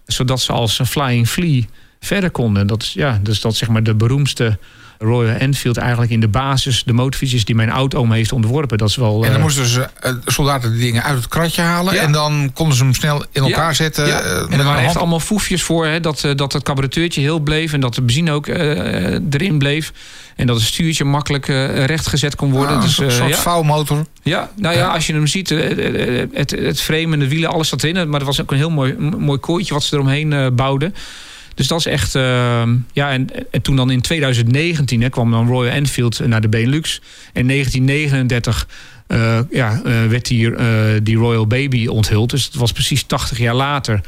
Zodat ze als een Flying Flea verder konden. Dat is, ja, dus dat is zeg maar de beroemdste Royal Enfield eigenlijk in de basis. De motorfietsjes die mijn oud-oom heeft ontworpen. Dat is wel... En dan eh, moesten ze eh, soldaten die dingen uit het kratje halen. Ja. En dan konden ze hem snel in elkaar Ja, zetten. ja. eh, en er waren echt allemaal foefjes voor. Hè, dat, eh, dat het carburateurtje heel bleef. En dat de benzine ook eh, erin bleef. En dat het stuurtje makkelijk eh, rechtgezet kon worden. Ah, dus, een soort ja. vouwmotor. Ja, nou ja, als je hem ziet, het, het frame en de wielen, alles zat erin. Maar er was ook een heel mooi, mooi kooitje wat ze eromheen eh, bouwden. Dus dat is echt, eh, ja, en, en toen dan in 2019 hè, kwam dan Royal Enfield naar de Benelux. En 1939 eh, ja, eh, werd hier eh, die Royal Baby onthuld. Dus het was precies 80 jaar later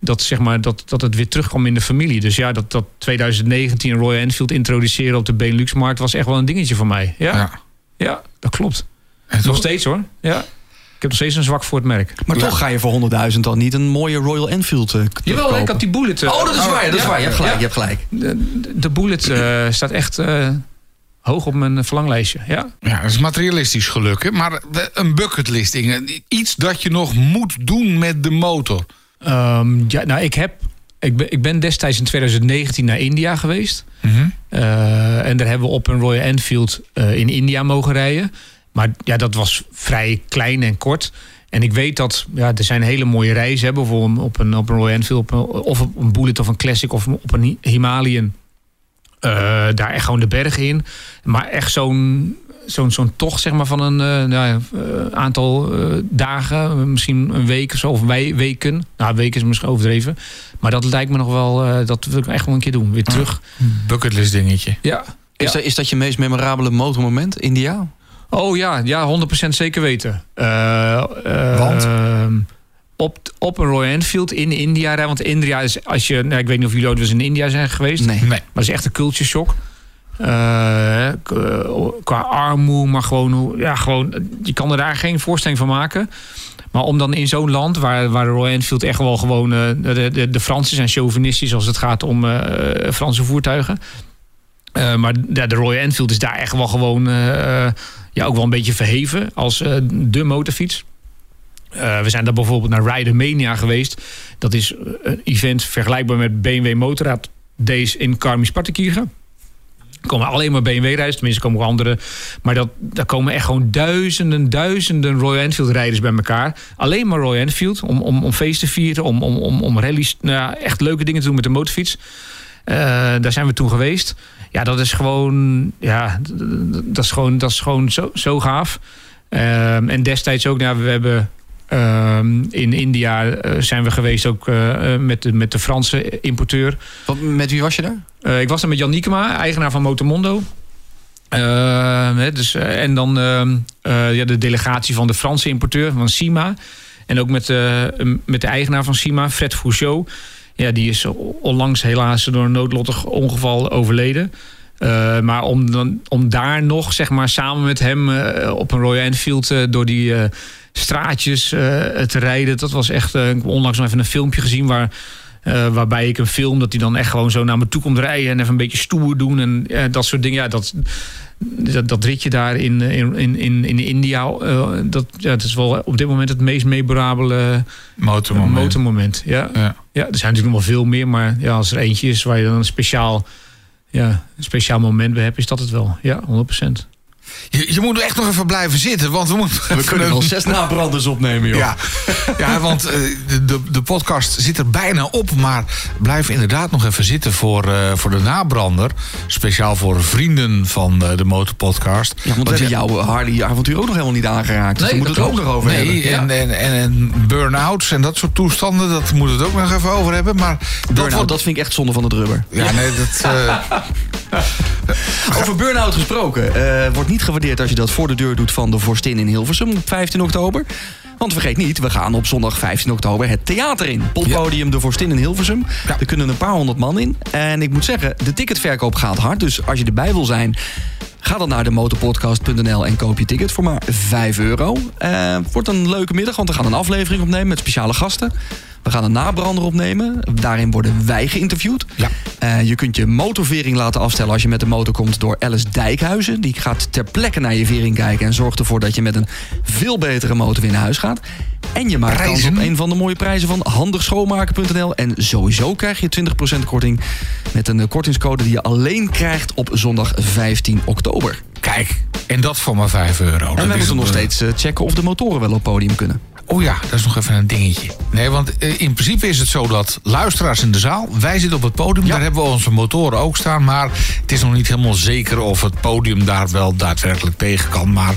dat, zeg maar, dat, dat het weer terugkwam in de familie. Dus ja, dat, dat 2019 Royal Enfield introduceren op de Benelux-markt was echt wel een dingetje voor mij. Ja, ja. Ja. dat klopt. Nog steeds hoor. Ja. Heb nog steeds een zwak voor het merk. Maar toch ga je voor 100.000 dan niet een mooie Royal Enfield eh, Jawel, ik had die Bullet. eh, Oh, dat is waar, dat is ja, waar. Je hebt gelijk, ja. je hebt gelijk. De, de Bullet eh, staat echt eh, hoog op mijn verlanglijstje. Ja. Ja, dat is materialistisch geluk. Hè? Maar de- een bucketlisting. Iets dat je nog moet doen met de motor. Ehm, ja, nou, ik, heb, ik, ben, ik ben destijds in 2019 naar India geweest. Eh, en daar hebben we op een Royal Enfield eh, in India mogen rijden. Maar ja, dat was vrij klein en kort. En ik weet dat ja, er zijn hele mooie reizen. Hè, bijvoorbeeld op een, op een Royal Enfield op een- of op een Bullet of een Classic of op een Hi- Himalayan. Eh, daar echt gewoon de bergen in. Maar echt zo'n zo'n zo'n tocht zeg maar, van een eh, nou ja, eh, aantal eh, dagen, misschien een week of zo, of wij- weken. Nou, een week is misschien overdreven. Maar dat lijkt me nog wel, eh, dat wil ik echt wel een keer doen. Weer terug. Bucketlist dingetje. Ja. Is, dat, is dat je meest memorabele motormoment, India? Oh ja, ja 100% zeker weten. Eh, eh, Want? ehm, op, op een Royal Enfield in India. rijden. Want India is, als je, nou, ik weet niet of jullie ooit eens in India zijn geweest. Nee. Nee. Maar het is echt een culture shock. Eh, qua armoede, maar gewoon, ja, gewoon, je kan er daar geen voorstelling van maken. Maar om dan in zo'n land waar, waar de Royal Enfield echt wel gewoon... eh, de, de, de Fransen zijn chauvinistisch als het gaat om eh, Franse voertuigen. Eh, maar de Royal Enfield is daar echt wel gewoon... eh, ja, ook wel een beetje verheven als eh, de motorfiets. Eh, we zijn daar bijvoorbeeld naar Rider Mania geweest. Dat is eh, een event vergelijkbaar met BMW Motorrad Days in Garmisch-Partenkirchen. Er komen alleen maar BMW-rijders, tenminste komen ook andere. Maar dat, daar komen echt gewoon duizenden, duizenden Royal Enfield-rijders bij elkaar. Alleen maar Royal Enfield, om, om, om feest te vieren, om, om, om, om nou ja, echt leuke dingen te doen met de motorfiets. Eh, daar zijn we toen geweest. Ja, dat is gewoon, ja, dat is gewoon, dat is gewoon zo, zo gaaf. Ehm, en destijds ook, nou, we hebben ehm, in India eh, zijn we geweest ook eh, met, de, met de Franse importeur. Wat, met wie was je daar? Ik was er met Jan Niekema, eigenaar van Motomondo. Eh, hè, dus, en dan ehm, ja, de delegatie van de Franse importeur van Sima. En ook met, met de eigenaar van Sima, Fred Fouchot. Ja, die is onlangs helaas door een noodlottig ongeval overleden. Eh, maar om, dan, om daar nog, zeg maar, samen met hem eh, op een Royal Enfield eh, door die straatjes te rijden. Dat was echt, ik heb onlangs nog even een filmpje gezien waar, waarbij ik een film dat hij dan echt gewoon zo naar me toe komt rijden en even een beetje stoer doen en dat soort dingen. Ja, dat, dat, dat ritje daar in, in, in, in, in India, eh, dat, ja, dat is wel op dit moment het meest memorabele Motormoment. motormoment. Ja. Ja. ja, er zijn natuurlijk nog wel veel meer, maar ja, als er eentje is waar je dan een speciaal, ja, een speciaal moment bij hebt, is dat het wel. Ja, 100%. Je, je moet echt nog even blijven zitten, want we moeten... We kunnen wel zes nabranders opnemen, joh. Ja, ja want eh, de, de, de podcast zit er bijna op. Maar blijf inderdaad nog even zitten voor, eh, voor de nabrander. Speciaal voor vrienden van eh, de Motorpodcast. Ja, want we hebben jouw Harley-avontuur ook nog helemaal niet aangeraakt. Dus Nee, we moeten het ook nog over Nee, hebben. en, en, en, en burn-outs en dat soort toestanden, dat moeten we het ook nog even over hebben. Maar dat Burnout, dat vind ik echt zonde van het rubber. Ja, nee, dat... eh, Over burn-out gesproken. eh, wordt niet gewaardeerd als je dat voor de deur doet van de Vorstin in Hilversum op 15 oktober. Want vergeet niet, we gaan op zondag 15 oktober het theater in. Poppodium De Vorstin in Hilversum. Ja. Er kunnen een paar honderd man in. En ik moet zeggen, de ticketverkoop gaat hard. Dus als je erbij wil zijn, ga dan naar de motorpodcast.nl en koop je ticket voor maar 5 euro. Het wordt een leuke middag, want we gaan een aflevering opnemen met speciale gasten. We gaan een nabrander opnemen. Daarin worden wij geïnterviewd. Ja. Eh, je kunt je motorvering laten afstellen als je met de motor komt door Alice Dijkhuizen. Die gaat ter plekke naar je vering kijken en zorgt ervoor dat je met een veel betere motor weer naar huis gaat. En je maakt kans op een van de mooie prijzen van handigschoonmaken.nl. En sowieso krijg je 20% korting met een kortingscode die je alleen krijgt op zondag 15 oktober. kijk, en dat voor maar 5 euro. En Dat wij is moeten nog eh, steeds eh, checken of de motoren wel op podium kunnen. Oh ja, dat is nog even een dingetje. Nee, want eh, in principe is het zo dat luisteraars in de zaal... wij zitten op het podium, daar hebben we onze motoren ook staan... maar het is nog niet helemaal zeker of het podium daar wel daadwerkelijk tegen kan. Maar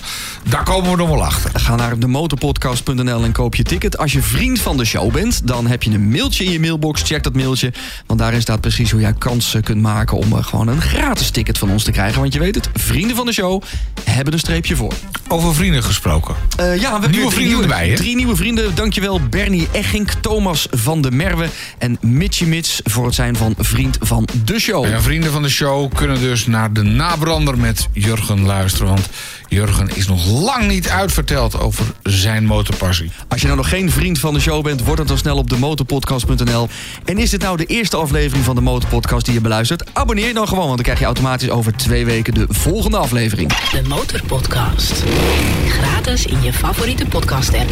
daar komen we nog wel achter. Ga naar demotorpodcast.nl en koop je ticket. Als je vriend van de show bent, dan heb je een mailtje in je mailbox. Check dat mailtje, want daarin staat precies hoe jij kans eh, kunt maken... om eh, gewoon een gratis ticket van ons te krijgen. Want je weet het, vrienden van de show hebben een streepje voor. Over vrienden gesproken. Eh, ja, we hebben Nieuwe vrienden erbij, hè? Nieuwe vrienden. Dankjewel Bernie Eggink, Thomas van de Merwe en Mitchie Mits... voor het zijn van vriend van de show. En vrienden van de show kunnen dus naar de nabrander met Jurgen luisteren. Want Jurgen is nog lang niet uitverteld over zijn motorpassie. Als je nou nog geen vriend van de show bent, word het dan snel op demotorpodcast.nl. En is dit nou de eerste aflevering van de Motorpodcast die je beluistert? Abonneer je dan gewoon, want dan krijg je automatisch over twee weken de volgende aflevering. De Motorpodcast. Gratis in je favoriete podcast app.